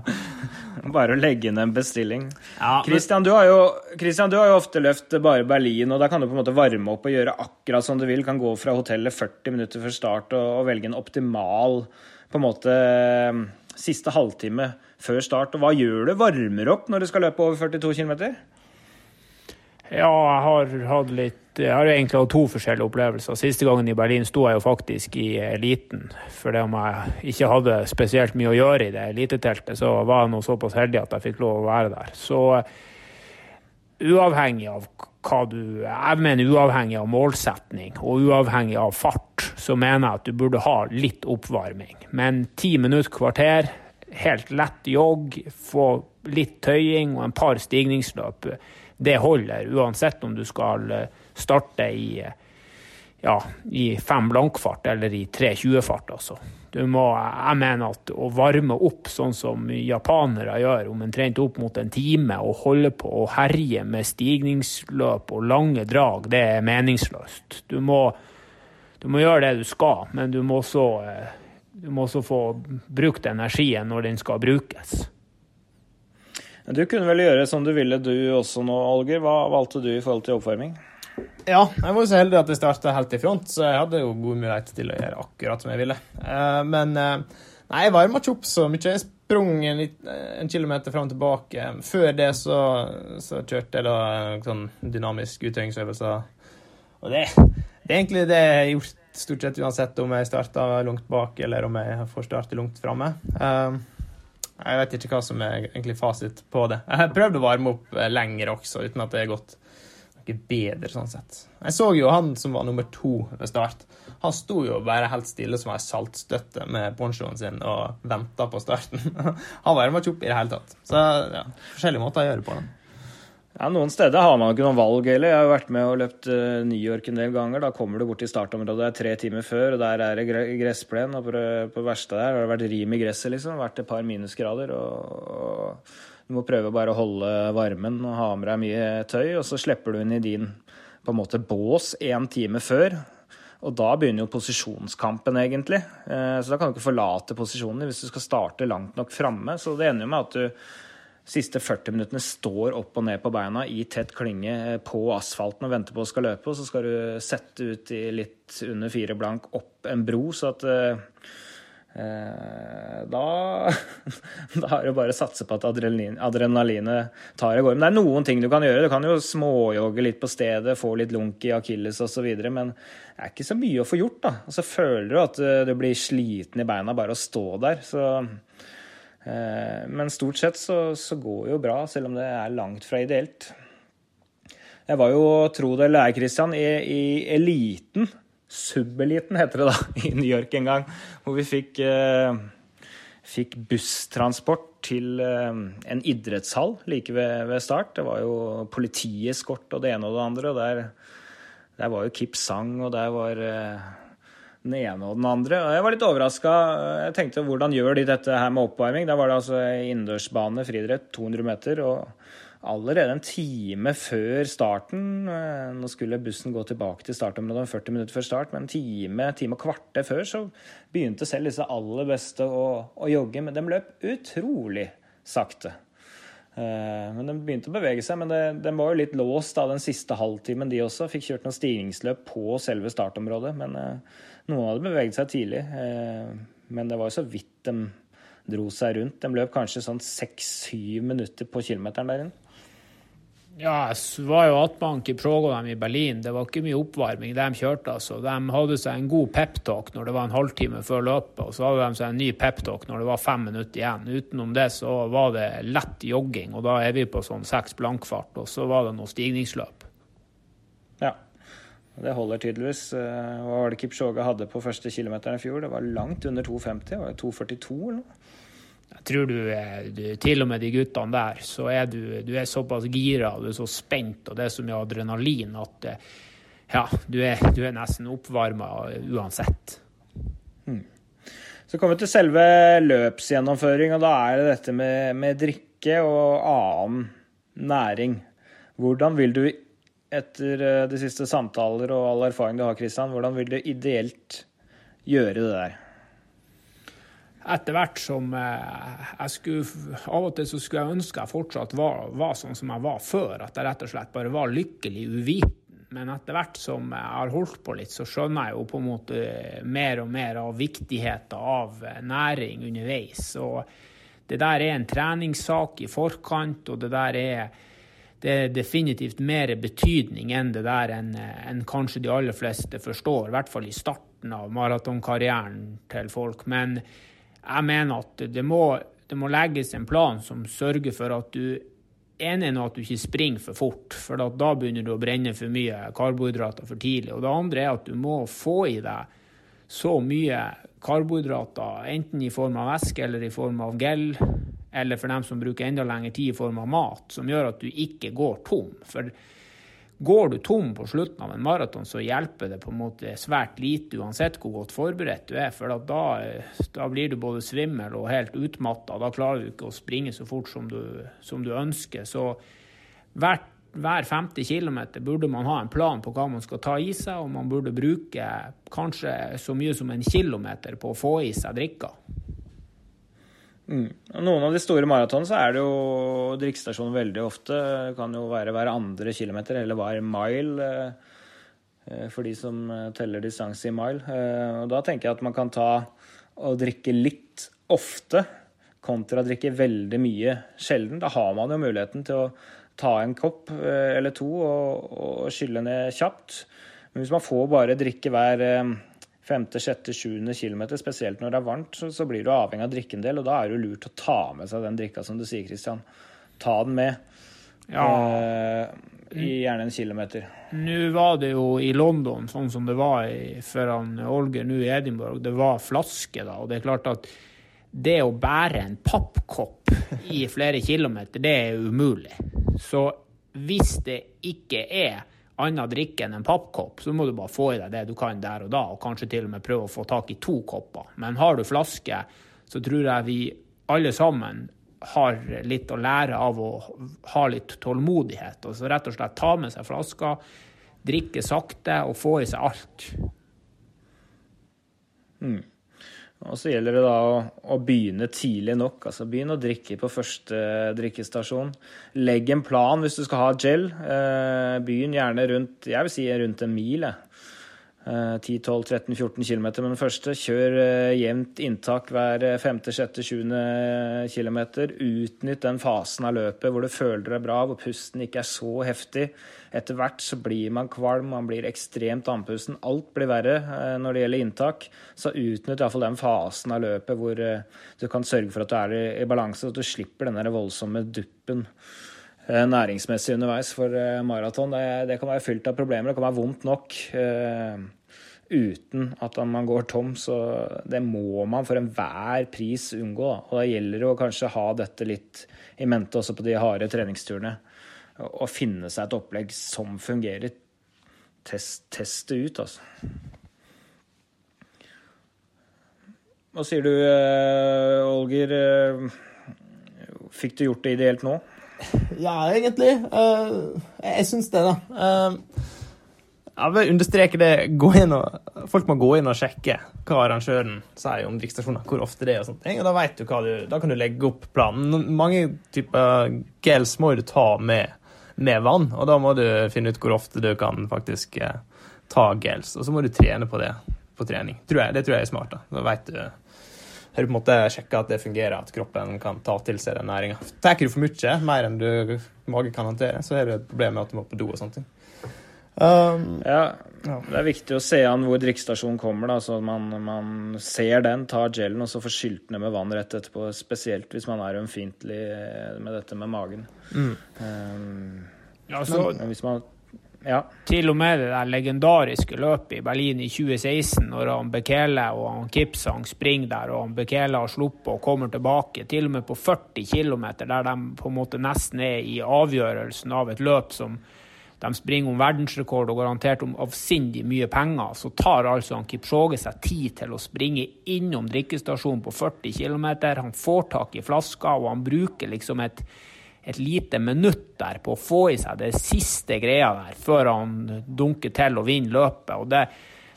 Bare å legge inn en bestilling. Ja, Christian, du har jo, Christian, du har jo ofte løft bare Berlin, og da kan du på en måte varme opp og gjøre akkurat som du vil. Kan gå fra hotellet 40 minutter før start og, og velge en optimal på en måte siste halvtime før start. Og hva gjør du? Varmer opp når du skal løpe over 42 km? Ja, jeg har hatt litt Jeg har egentlig hatt to forskjellige opplevelser. Siste gangen i Berlin sto jeg jo faktisk i eliten. Fordi om jeg ikke hadde spesielt mye å gjøre i det eliteteltet, så var jeg nå såpass heldig at jeg fikk lov å være der. Så uavhengig av hva du Jeg mener uavhengig av målsetning og uavhengig av fart, så mener jeg at du burde ha litt oppvarming. Men ti minutter, kvarter, helt lett jogg, få litt tøying og en par stigningsløp det holder, uansett om du skal eh, starte i, eh, ja, i fem blankfart eller i 3.20-fart. Altså. Må, jeg mener at å varme opp sånn som japanere gjør, omtrent opp mot en time, og holde på å herje med stigningsløp og lange drag, det er meningsløst. Du må, du må gjøre det du skal, men du må også, eh, du må også få brukt energien når den skal brukes. Du kunne vel gjøre som du ville du også nå, Olger. Hva valgte du i forhold til oppvarming? Ja, jeg var jo så heldig at jeg starta helt i front, så jeg hadde jo god mulighet til å gjøre akkurat som jeg ville. Eh, men eh, nei, jeg varma ikke opp så mye. Jeg sprang en, en kilometer fram og tilbake. Før det så, så kjørte jeg da sånn dynamisk utøvingsøvelser. Og det, det, er egentlig det jeg har gjort stort sett uansett om jeg starter langt bak eller om jeg får starte langt framme. Jeg vet ikke hva som er egentlig fasit på det. Jeg har prøvd å varme opp eh, lenger også, uten at det har gått noe bedre sånn sett. Jeg så jo han som var nummer to ved start. Han sto jo bare helt stille som ei saltstøtte med ponchoen sin og venta på starten. <laughs> Han varma ikke opp i det hele tatt. Så ja, forskjellige måter å gjøre det på. Den. Ja, Noen steder har man ikke noen valg heller. Jeg har jo vært med og løpt uh, New York en del ganger. Da kommer du bort til startområdet det tre timer før, og der er det gressplen. Og på, det verste der har det vært rim i gresset, liksom. Vært et par minusgrader. Og, og, du må prøve bare å holde varmen og ha med deg mye tøy, og så slipper du inn i din på en måte bås én time før. Og da begynner jo posisjonskampen, egentlig. Uh, så da kan du ikke forlate posisjonen hvis du skal starte langt nok framme. Så det ender jo med at du siste 40 minuttene står opp og ned på beina i tett klynge eh, på asfalten og venter på å skal løpe, og så skal du sette ut i litt under fire blank opp en bro, så at eh, eh da, <laughs> da er det bare å satse på at adrenalin, adrenalinet tar av går. Men det er noen ting du kan gjøre. Du kan jo småjogge litt på stedet, få litt lunk i akilles osv. Men det er ikke så mye å få gjort. da. Og så føler du at eh, du blir sliten i beina bare å stå der. Så men stort sett så, så, går det jo bra, selv om det er langt fra ideelt. Jeg var jo, tro det eller ei, Christian, i, i eliten, subeliten heter det da, <laughs> i New York en gang, hvor vi fikk, eh, fikk busstransport til eh, en idrettshall like ved, ved, start. Det var jo politieskort og det ene og det andre, og der, der var jo Kip Sang, og der var eh, den ene og den andre. Og jeg var litt overraska. Jeg tenkte hvordan gjør de dette her med oppvarming? Da var det altså innendørsbane, friidrett, 200 meter. og Allerede en time før starten eh, Nå skulle bussen gå tilbake til startområdet 40 minutter før start, men en time, time og kvarter før så begynte selv disse aller beste å, å jogge. Men de løp utrolig sakte. Eh, men Den begynte å bevege seg, men det, den var jo litt låst da den siste halvtimen, de også. Fikk kjørt noen stigningsløp på selve startområdet. Men eh, noen hadde beveget seg tidlig, eh, men det var jo så vidt de dro seg rundt. De løp kanskje sånn seks-syv minutter på kilometeren der inne. Ja, jeg var jo attbank i dem i Berlin. Det var ikke mye oppvarming de kjørte. altså. De hadde seg en god peptalk når det var en halvtime før løpet, og så hadde de seg en ny peptalk når det var fem minutter igjen. Utenom det så var det lett jogging, og da er vi på sånn seks blankfart, og så var det noe stigningsløp. Ja. Det holder tydeligvis. Eh, hva var det Kipchoge hadde på første kilometeren i fjor? Det var langt under 2,50. Det var 2,42 eller noe? Jeg tror du, du, til og med de guttene der, så er du, du er såpass gira, du er så spent, og det er så mye adrenalin at eh, ja, du er, du er nesten oppvarma uansett. Hmm. Så kommer vi til selve løpsgjennomføring, og da er det dette med, med drikke og annen næring. Hvordan vil du, etter eh, de siste samtaler og all erfaring du har, Kristian, hvordan vil du ideelt gjøre det der? Etter hvert som eh, jeg skulle Av og til så skulle jeg ønske jeg fortsatt var, var, sånn som jeg var før. At jeg rett og slett bare var lykkelig uviten. Men etter hvert som jeg har holdt på litt, så skjønner jeg jo på en måte mer og mer av viktigheten av næring underveis. Og det der er en treningssak i forkant, og det der er det er definitivt mer betydning enn det der enn en kanskje de aller fleste forstår. I hvert fall i starten av maratonkarrieren til folk. Men jeg mener at det må, det må, legges en plan som sørger for at du ene er at du ikke springer for fort, for da begynner du å brenne for mye karbohydrater for tidlig. Og det andre er at du må få i deg så mye karbohydrater, enten i form av væske eller i form av gel, eller for dem som bruker enda lengre tid i form av mat, som gjør at du ikke går tom. For Går du tom på slutten av en maraton, så hjelper det på en måte svært lite uansett hvor godt forberedt du er. For da, da, blir du både svimmel og helt utmatta. Da klarer du ikke å springe så fort som du, som du ønsker. Så hvert, hver 50 km burde man ha en plan på hva man skal ta i seg, og man burde bruke kanskje så mye som en kilometer på å få i seg drikka. Mm. Noen av de store maratonene så er det jo drikkestasjon veldig ofte. Det kan jo være hver andre kilometer eller hver mile eh, for de som eh, teller distanse i mile. Eh, og da tenker jeg at man kan ta og drikke litt ofte kontra drikke veldig mye sjelden. Da har man jo muligheten til å ta en kopp eller to og, og skylle ned kjapt. Men hvis man får bare drikke hver femte, sjette, sjuende kilometer, spesielt når det er varmt, så, så, blir du avhengig av å drikke en del. Og da er det lurt å ta med seg den drikka, som du sier, Kristian. Ta den med. Ja. Eh, i gjerne en kilometer. Nå var det jo i London sånn som det var i, for Olger nå i Edinburgh. Det var flaske, da. Og det er klart at det å bære en pappkopp i flere kilometer, det er umulig. Så hvis det ikke er annen drikke enn en pappkopp, så må du bare få i deg det du kan der og da, og kanskje til og med prøve å få tak i to kopper. Men har du flaske, så tror jeg vi alle sammen har litt å lære av å ha litt tålmodighet. Og så rett og slett ta med seg flaska, drikke sakte og få i seg alt. Mm. Og så gjelder det da å, å, begynne tidlig nok. altså Begynn å drikke på første drikkestasjon. Legg en plan hvis du skal ha gel. Eh, begynn gjerne rundt jeg vil si rundt en mil. 10-12-13-14 km med den første. Kjør eh, jevnt inntak hver eh, femte, sjette, sjuende km. Utnytt den fasen av løpet hvor du føler deg bra, hvor pusten ikke er så heftig. Etter hvert så blir man kvalm, man blir ekstremt andpusten. Alt blir verre eh, når det gjelder inntak. Så utnytt iallfall den fasen av løpet hvor eh, du kan sørge for at du er i balanse, og at du slipper den voldsomme duppen eh, næringsmessig underveis. For maraton det, det, kan være fylt av problemer, det kan være vondt nok uten at man går tom. Så det må man for enhver pris unngå. Og da gjelder det å kanskje ha dette litt i mente også på de harde treningsturene Og finne seg et opplegg som fungerer. Test, test det ut, altså. Hva sier du, Olger? Fikk du gjort det ideelt nå? Ja, egentlig. Uh, jeg syns det, da. jeg vil understreke det. Og, folk må gå inn og sjekke hva arrangøren sier om drikkestasjoner, hvor ofte det er. og sånt. Og da, du hva du, da kan du legge opp planen. Mange typer gels må du ta med med vann. Og da må du finne ut hvor ofte du kan faktisk eh, ta gels. Og så må du trene på det på trening. Tror jeg, det tror jeg er smart. Da Da vet du har du på en måte sjekka at det fungerer, at kroppen kan ta til seg den næringa. Tar du for mye, mer enn du mage kan håndtere, så har du et problem med at du må på do og sånne ting. Um, ja, det er viktig å se an hvor drikkestasjonen kommer, da, så man, man ser den, tar gelen og så får skylt ned med vann rett etterpå. Spesielt hvis man er ømfintlig med dette med magen. Mm. Um, ja, så, men hvis man ja. Til og med det der legendariske løpet i Berlin i 2016, når han Bekele og han Kipsang springer der, og han Bekele har sluppet og kommer tilbake, til og med på 40 km, der de på en måte nesten er i avgjørelsen av et løp som de springer om verdensrekord og garantert om avsindig mye penger, så tar altså han Kipchoge seg tid til å springe innom drikkestasjonen på 40 km. Han får tak i flaska, og han bruker liksom et et lite minutt der på å få i seg det siste greia der, før han dunker til og vinner løpet. og det,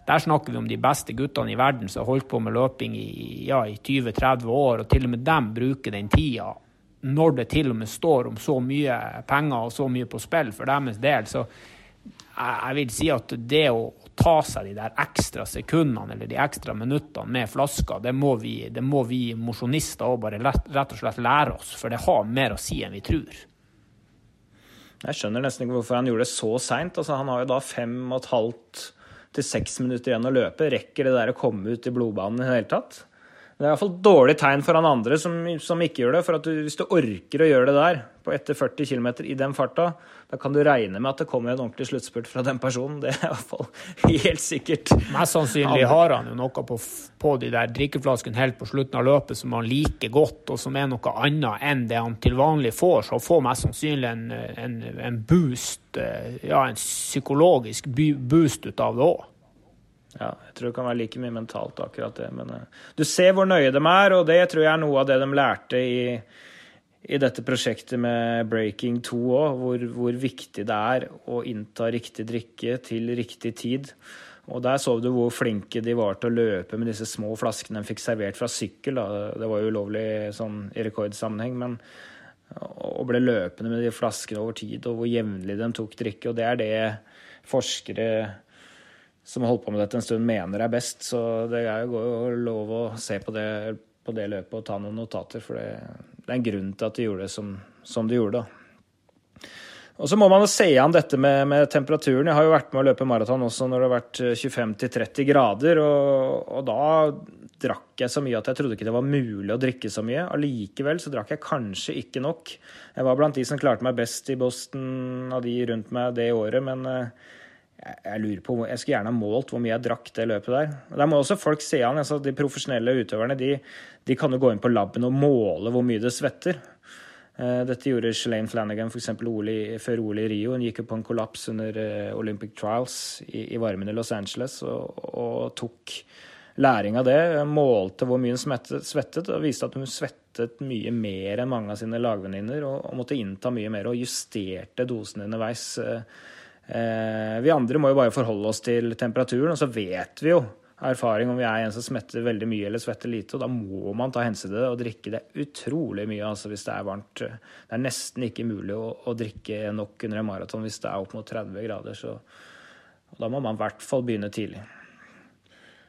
Der snakker vi om de beste guttene i verden som har holdt på med løping i, ja, i 20-30 år, og til og med dem bruker den tida. Når det til og med står om så mye penger og så mye på spill for deres del, så jeg vil si at det å ta seg de der ekstra sekundene eller de ekstra minuttene med flaska, det må vi, det må vi mosjonister òg bare rett, og slett lære oss, for det har mer å si enn vi tror. Jeg skjønner nesten ikke hvorfor han gjorde det så seint. Altså, han har jo da fem og et halvt til seks minutter igjen å løpe. Rekker det der å komme ut i blodbanen i det hele tatt? Det er iallfall dårlig tegn for han andre som, som ikke gjør det. For du, hvis du orker å gjøre det der på etter 40 km i den farta, da kan du regne med at det kommer en ordentlig sluttspurt fra den personen. Det er iallfall helt sikkert. Mest sannsynlig har han jo noe på, på de der drikkeflaskene helt på slutten av løpet som han liker godt, og som er noe annet enn det han til vanlig får. Så han får mest sannsynlig en, en, en boost, eh, ja, en psykologisk boost ut av det òg. Ja, jeg tror det kan være like mye mentalt, akkurat det. Men uh, du ser hvor nøye de er, og det tror jeg er noe av det de lærte i, i dette prosjektet med Breaking 2 òg, hvor, hvor, viktig det er å innta riktig drikke til riktig tid. Og der så du hvor flinke de var til å løpe med disse små flaskene de fikk servert fra sykkel. Da. Det var jo ulovlig sånn i rekordsammenheng, men og ble løpende med de flaskene over tid, og hvor jevnlig de tok drikke. Og det er det forskere som har holdt på med dette en stund, mener er best. Så det er jo lov å se på det, på det løpet og ta noen notater. For det, det, er en grunn til at de gjorde det som, som de gjorde. da. Og så må man jo se an dette med, med, temperaturen. Jeg har jo vært med å løpe maraton også når det har vært 25-30 grader, og, og, da drakk jeg så mye at jeg trodde ikke det var mulig å drikke så mye. Allikevel så drakk jeg kanskje ikke nok. Jeg var blant de som klarte meg best i Boston av de rundt meg det året, men uh, jeg lurer på, jeg skulle gjerne ha målt hvor mye jeg drakk det løpet der. Der må også folk se an. Altså, de profesjonelle utøverne de, de, kan jo gå inn på laben og måle hvor mye det svetter. Eh, dette gjorde Shalane Flanagan for Oli, før OL i Rio. Hun gikk jo på en kollaps under eh, Olympic Trials i, i varmen i Los Angeles og, og, tok læring av det. Målte hvor mye hun svettet, og viste at hun svettet mye mer enn mange av sine lagvenninner og, og måtte innta mye mer og justerte dosene underveis. Eh, vi andre må jo bare forholde oss til temperaturen, og så vet vi jo erfaring om vi er en som smetter veldig mye eller svetter lite, og da må man ta hensyn til det og drikke det utrolig mye altså hvis det er varmt. Det er nesten ikke mulig å, å drikke nok under en maraton hvis det er opp mot 30 grader, så da må man i hvert fall begynne tidlig.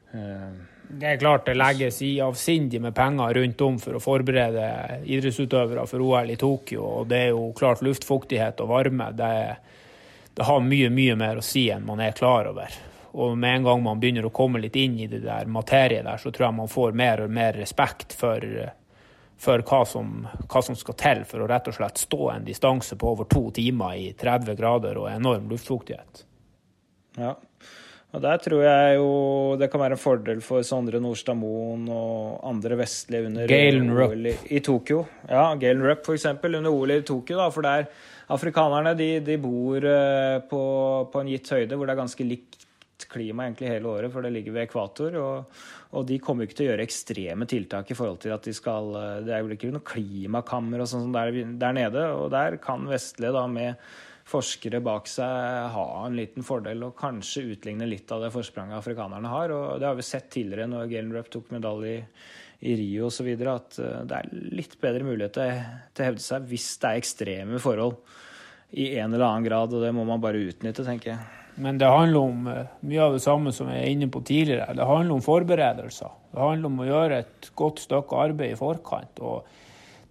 Uh, det er klart det legges i avsindig med penger rundt om for å forberede idrettsutøvere for OL i Tokyo, og det er jo klart luftfuktighet og varme. det er det har mye, mye mer å si enn man er klar over. Og med en gang man begynner å komme litt inn i det der materiet der, så tror jeg man får mer og mer respekt for, for hva, som, hva, som, skal til for å rett og slett stå en distanse på over to timer i 30 grader og enorm luftfuktighet. Ja, og der tror jeg jo det kan være en fordel for Sondre Nordstad Moen og andre vestlige under Galen OL i, i, Tokyo. Ja, Galen Rupp f.eks. under OL i Tokyo, da, for der Afrikanerne de, de bor eh, på, på, en gitt høyde hvor det er ganske likt klima egentlig hele året, for det ligger ved ekvator. Og, og de kommer ikke til å gjøre ekstreme tiltak i forhold til at de skal eh, Det er jo ikke noe klimakammer og sånn der, der, nede. Og der kan vestlige da med forskere bak seg ha en liten fordel og kanskje utligne litt av det forspranget afrikanerne har. Og det har vi sett tidligere når Galen Rupp tok medalje i i Rio osv. at eh, det er litt bedre mulighet til, å hevde seg hvis det er ekstreme forhold i en eller annen grad, og det må man bare utnytte, tenker jeg. Men det handler om eh, mye av det samme som jeg er inne på tidligere. Det handler om forberedelser. Det handler om å gjøre et godt stykke arbeid i forkant. og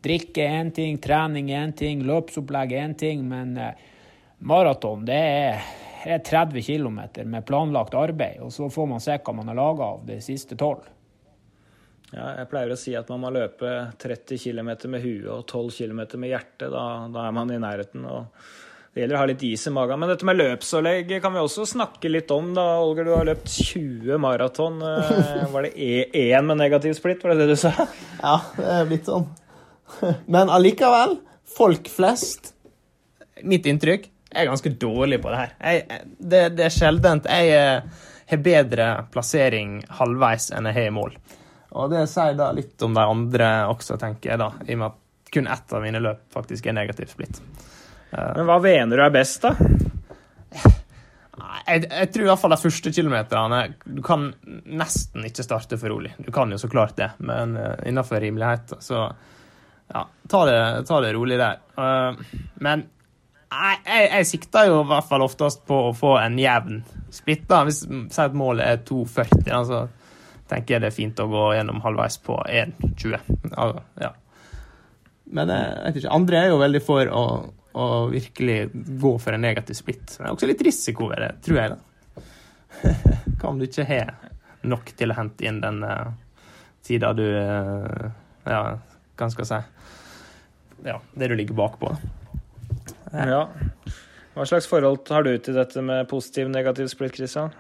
Drikke er én ting, trening er én ting, løpsopplegg er én ting. Men eh, maraton det er 30 km med planlagt arbeid. Og så får man se hva man har laga av de siste tolv. Ja, jeg pleier å si at man må løpe 30 km med huet og 12 km med hjertet. Da, da, er man i nærheten. og Det gjelder å ha litt is i magen. Men dette med løpsålegg kan vi også snakke litt om. da, Olger, du har løpt 20 maraton. Eh, var det én med negativ splitt, var det det du sa? Ja, det er blitt sånn. Men allikevel, folk flest Mitt inntrykk er ganske dårlig på det her. Jeg, det, det, er sjeldent jeg eh, har bedre plassering halvveis enn jeg har i mål. Og det sier da litt om de andre også, tenker jeg, da, i og med at kun ett av mine løp faktisk er negativ splitt. Men hva mener du er best, da? Jeg, jeg, tror i hvert fall de første kilometerne Du kan nesten ikke starte for rolig. Du kan jo så klart det, men uh, innenfor rimelighet, så ja, ta det, ta det rolig der. Uh, men jeg, jeg, jeg, sikter jo i hvert fall oftest på å få en jevn splitt. da. Hvis Si at målet er 2,40, så altså, tenker jeg det er fint å gå gjennom halvveis på 1,20. Altså, ja. Men jeg vet ikke, andre er jo veldig for å, å virkelig gå for en negativ splitt. Det er også litt risiko ved det, tror jeg. da. <laughs> Hva om du ikke har nok til å hente inn den uh, tida du uh, Ja, hva skal jeg si ja, det du ligger bakpå. Ja. Hva slags forhold har du til dette med positiv negativ splitt, Christian?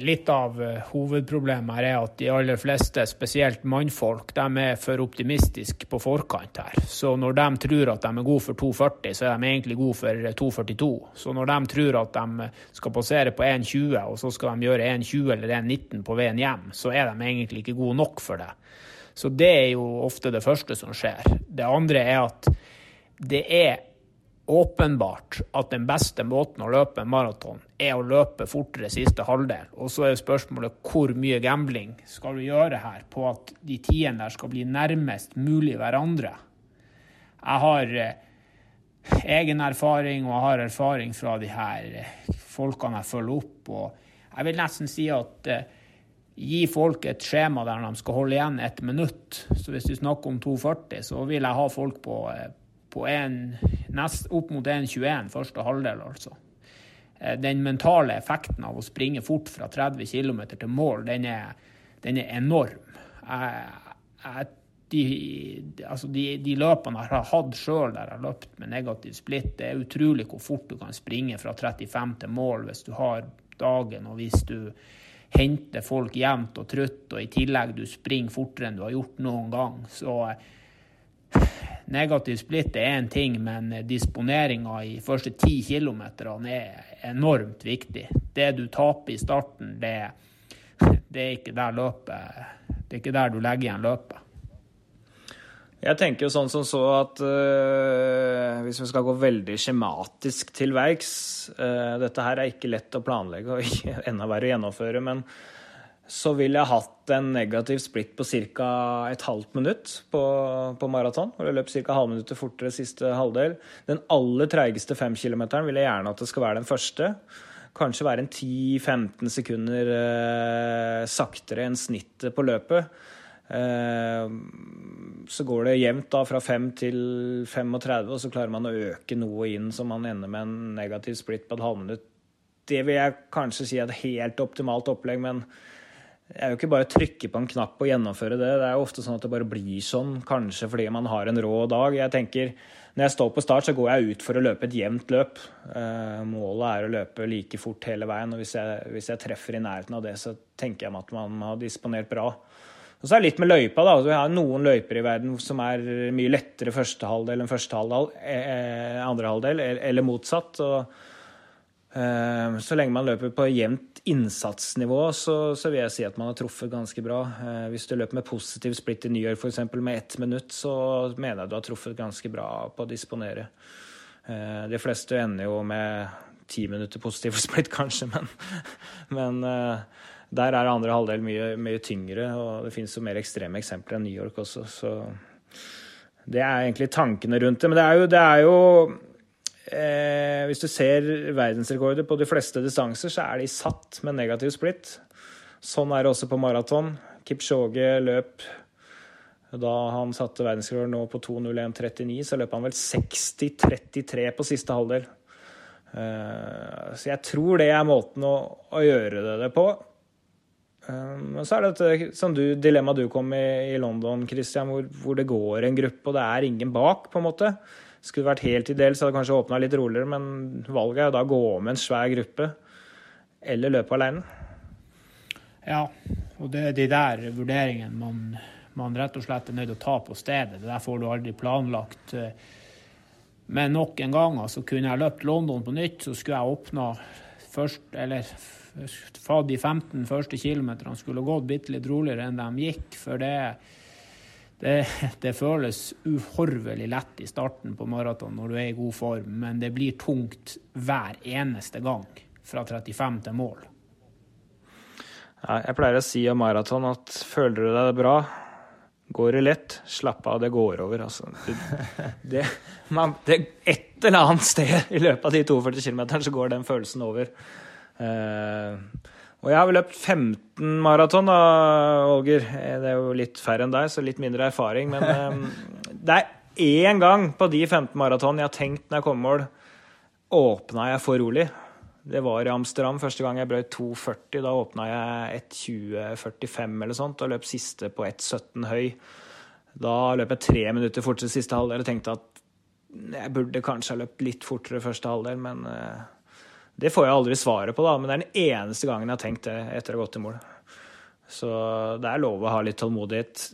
Litt av eh, hovedproblemet her er at de aller fleste, spesielt mannfolk, de er for optimistiske på forkant her. Så når de tror at de er gode for 2,40, så er de egentlig gode for 2,42. Så når de tror at de skal passere på 1,20, og så skal de gjøre 1,20 eller 1,19 på veien hjem, så er de egentlig ikke gode nok for det. Så det er jo ofte det første som skjer. Det andre er at det er åpenbart at den beste måten å løpe en maraton er å løpe fortere siste halvdel. Og så er spørsmålet hvor mye gambling skal du gjøre her på at de tidene der skal bli nærmest mulig hverandre. Jeg har eh, egen erfaring, og jeg har erfaring fra de her eh, folkene jeg følger opp. og jeg vil nesten si at eh, gi folk et skjema der de skal holde igjen ett minutt. Så hvis du snakker om 2,40, så vil jeg ha folk på, på en, nest, opp mot 1,21 første halvdel, altså. Eh, den mentale effekten av å springe fort fra 30 km til mål, den er, den er enorm. Jeg, jeg, de, altså de, de, løpene jeg har hatt sjøl der jeg har løpt med negativ splitt, det er utrolig hvor fort du kan springe fra 35 til mål hvis du har dagen, og hvis du henter folk jevnt og trutt, og i tillegg du springer fortere enn du har gjort noen gang. Så negativ splitt er én ting, men disponeringa i første ti kilometerne er enormt viktig. Det du taper i starten, det, det, er ikke der løpet Det er ikke der du legger igjen løpet. Jeg tenker jo sånn som så at øh, hvis vi skal gå veldig skjematisk til verks øh, Dette her er ikke lett å planlegge og <laughs> enda verre å gjennomføre, men så ville jeg hatt en negativ splitt på ca. et halvt minutt på, på maraton. Hvor jeg løp ca. halvminuttet fortere siste halvdel. Den aller treigeste femkilometeren vil jeg gjerne at det skal være den første. Kanskje være en 10-15 sekunder eh, saktere enn snittet på løpet. Eh, så går det jevnt da fra 5 til 35, og så klarer man å øke noe inn så man ender med en negativ split på et halvminutt. Det vil jeg kanskje si er et helt optimalt opplegg, men det er jo ikke bare å trykke på en knapp og gjennomføre det. Det er jo ofte sånn at det bare blir sånn, kanskje fordi man har en rå dag. Jeg tenker, Når jeg står på start, så går jeg ut for å løpe et jevnt løp. Eh, målet er å løpe like fort hele veien, og hvis jeg, hvis jeg treffer i nærheten av det, så tenker jeg meg at man har disponert bra. Og så er det litt med løypa. da, Vi har noen løyper i verden som er mye lettere første halvdel enn første halvdel, eh, andre halvdel, eller motsatt. Og, eh, så lenge man løper på jevnt innsatsnivå, så, så, vil jeg si at man har truffet ganske bra. Eh, hvis du løper med positiv splitt i New York f.eks. med ett minutt, så mener jeg du har truffet ganske bra på å disponere. Eh, de fleste ender jo med ti minutter positiv <laughs> splitt, kanskje, men, men eh, der er andre halvdel mye, mye tyngre, og det finnes jo mer ekstreme eksempler enn New York også. Så det er egentlig tankene rundt det. Men det er jo, det er jo eh, Hvis du ser verdensrekorder på de fleste distanser, så er de satt med negativ splitt. Sånn er det også på maraton. Kipchoge løp da han satte verdensrekord nå på 2.01,39, så løp han vel 60-33 på siste halvdel. Eh, så jeg tror det er måten å, å gjøre det på. Eh, men så er det et dilemma du kom i i London, Christian, hvor, hvor, det går en gruppe, og det er ingen bak, på en måte. Skulle vært helt ideelt, så hadde kanskje åpna litt roligere, men valget er jo da å gå med en svær gruppe eller løpe alene. Ja, og det er de der vurderingene man, man rett og slett er nødt til å ta på stedet. Det der får du aldri planlagt. Men nok en gang, altså kunne jeg løpt London på nytt, så skulle jeg åpna først, eller fra de 15 første kilometerne skulle gått bitte litt roligere enn de gikk. For det, det, det føles uhorvelig lett i starten på maraton når du er i god form, men det blir tungt hver eneste gang fra 35 til mål. Jeg pleier å si om maraton at føler du deg bra, går det lett, slapp av, det går over. Altså. Det, det, man, det, et eller annet sted i løpet av de 42 km så går den følelsen over. Uh, og jeg har vel løpt 15 maraton, da, Olger. Det er jo litt færre enn deg, så litt mindre erfaring. Men um, <laughs> det er én gang på de 15 maraton jeg har tenkt når jeg kommer mål, åpna jeg for rolig. Det var i Amsterdam første gang jeg brøt 2,40. Da åpna jeg 1,20,45 eller sånt og løp siste på 1,17 høy. Da løp jeg tre minutter fortere siste halvdel og tenkte at jeg burde kanskje ha løpt litt fortere første halvdel, men uh, det får jeg aldri svaret på, da. Men det er den eneste gangen jeg har tenkt det etter å ha gått i mål. Så det er lov å ha litt tålmodighet.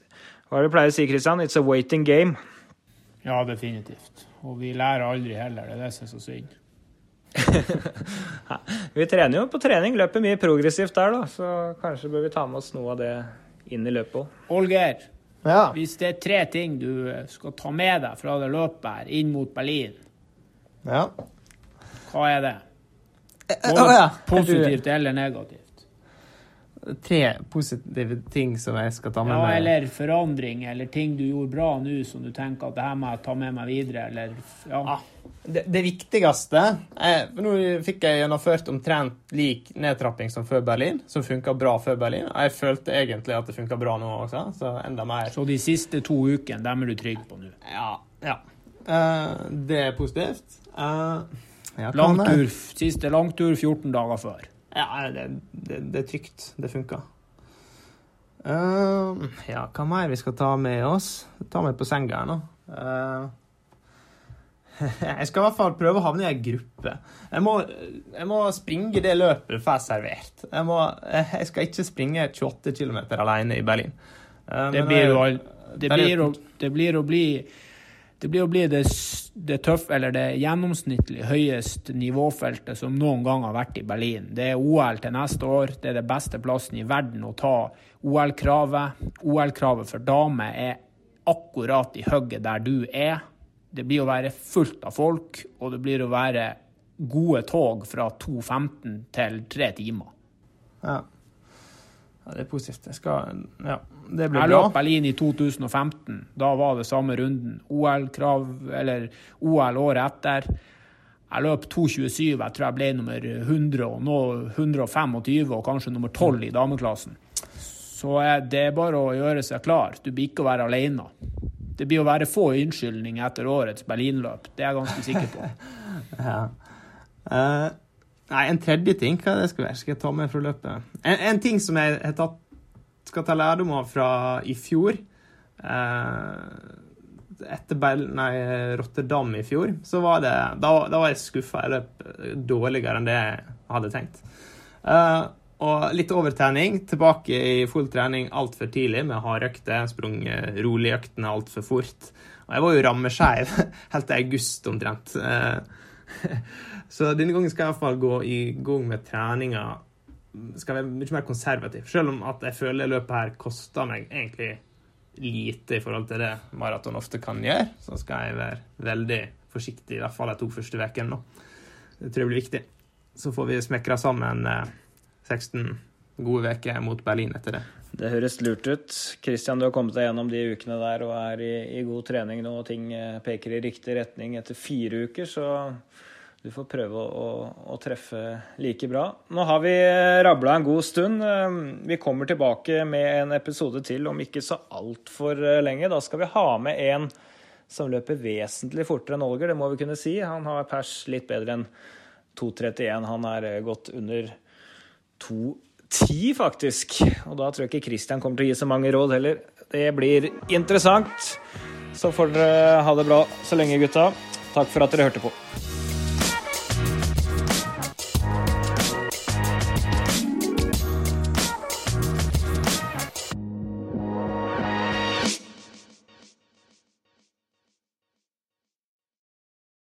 Hva er det du pleier å si, Christian? It's a waiting game. Ja, definitivt. Og vi lærer aldri heller. Det er det som er så synd. <laughs> vi trener jo på trening, løper mye progressivt der, da, så kanskje bør vi ta med oss noe av det inn i løpet òg. Olgeir, ja. hvis det er tre ting du skal ta med deg fra det løpet her inn mot Berlin, ja. hva er det? Både oh, ja. positivt eller negativt? Tre positive ting som jeg skal ta med ja, meg. Eller forandring, eller ting du gjorde bra nå som du tenker at det her må jeg ta med meg videre, eller ja. ja det, det, viktigste er, Nå fikk jeg gjennomført omtrent lik nedtrapping som før Berlin, som funka bra før Berlin. Jeg følte egentlig at det funka bra nå også, så enda mer. Så de siste to ukene, dem er du trygg på nå? Ja. ja. Uh, det er positivt. Uh, langtur, siste langtur 14 dager før. Ja, det, det, det er trygt. Det funka. Uh, ja, hva mer vi skal ta med oss? Ta med på senga her nå. Uh, <laughs> jeg skal i hvert fall prøve å havne i ei gruppe. Jeg må, jeg må, springe det løpet får servert. Jeg, må, jeg, skal ikke springe 28 km alene i Berlin. Uh, det, blir jo, det, blir å, det blir å bli det blir å bli det, det tøffe, eller det gjennomsnittlig høyeste nivåfeltet som noen gang har vært i Berlin. Det er OL til neste år. Det er det beste plassen i verden å ta OL-kravet. OL-kravet for damer er akkurat i hugget der du er. Det blir å være fullt av folk, og det blir å være gode tog fra 2.15 til 3 timer. Ja. ja. Det er positivt. Jeg skal Ja, det bra. Jeg løp Berlin i 2015. Da var det samme runden. OL-krav, eller OL året etter. Jeg løp 2,27. Jeg tror jeg ble nummer 100 og nå 125 og kanskje nummer 12 i dameklassen. Så det er bare å gjøre seg klar. Du blir ikke å være alene det blir å være få unnskyldninger etter årets Berlinløp. Det er jeg ganske sikker på. <laughs> ja. Uh, nei, en tredje ting, hva det skal være? Skal jeg ta med fra løpet? En, en ting som jeg har tatt, skal ta lærdom av fra i fjor uh, Etter Bell, nei, Rotterdam i fjor, så var det Da, da var jeg skuffa. Jeg løp dårligere enn det jeg hadde tenkt. Uh, og litt overtrening. Tilbake i full trening altfor tidlig med hardøkter. rolig øktene altfor fort. Og jeg var jo rammeskeiv <laughs> helt til august omtrent. Eh, <laughs> så denne gangen skal jeg iallfall gå i gang med treninga. Skal være mye mer konservativ. Selv om at jeg føler løpet her koster meg egentlig lite i forhold til det maraton ofte kan gjøre, så skal jeg være veldig forsiktig, i hvert fall de to første ukene nå. Det tror jeg blir viktig. Så får vi smekra sammen eh, 16 gode uker mot Berlin etter det. Det høres lurt ut. Kristian, du har kommet deg gjennom de ukene der og er i, i god trening nå, og ting eh, peker i riktig retning etter fire uker, så du får prøve å, å, treffe like bra. Nå har vi eh, rabla en god stund. Eh, vi kommer tilbake med en episode til om ikke så altfor lenge. Da skal vi ha med en som løper vesentlig fortere enn Olger, det må vi kunne si. Han har pers litt bedre enn 2.31. Han er gått under 2,10, faktisk. Og da tror jeg ikke Christian kommer til å gi så mange råd heller. Det blir interessant. Så får dere ha det bra så lenge, gutta. Takk for at dere hørte på.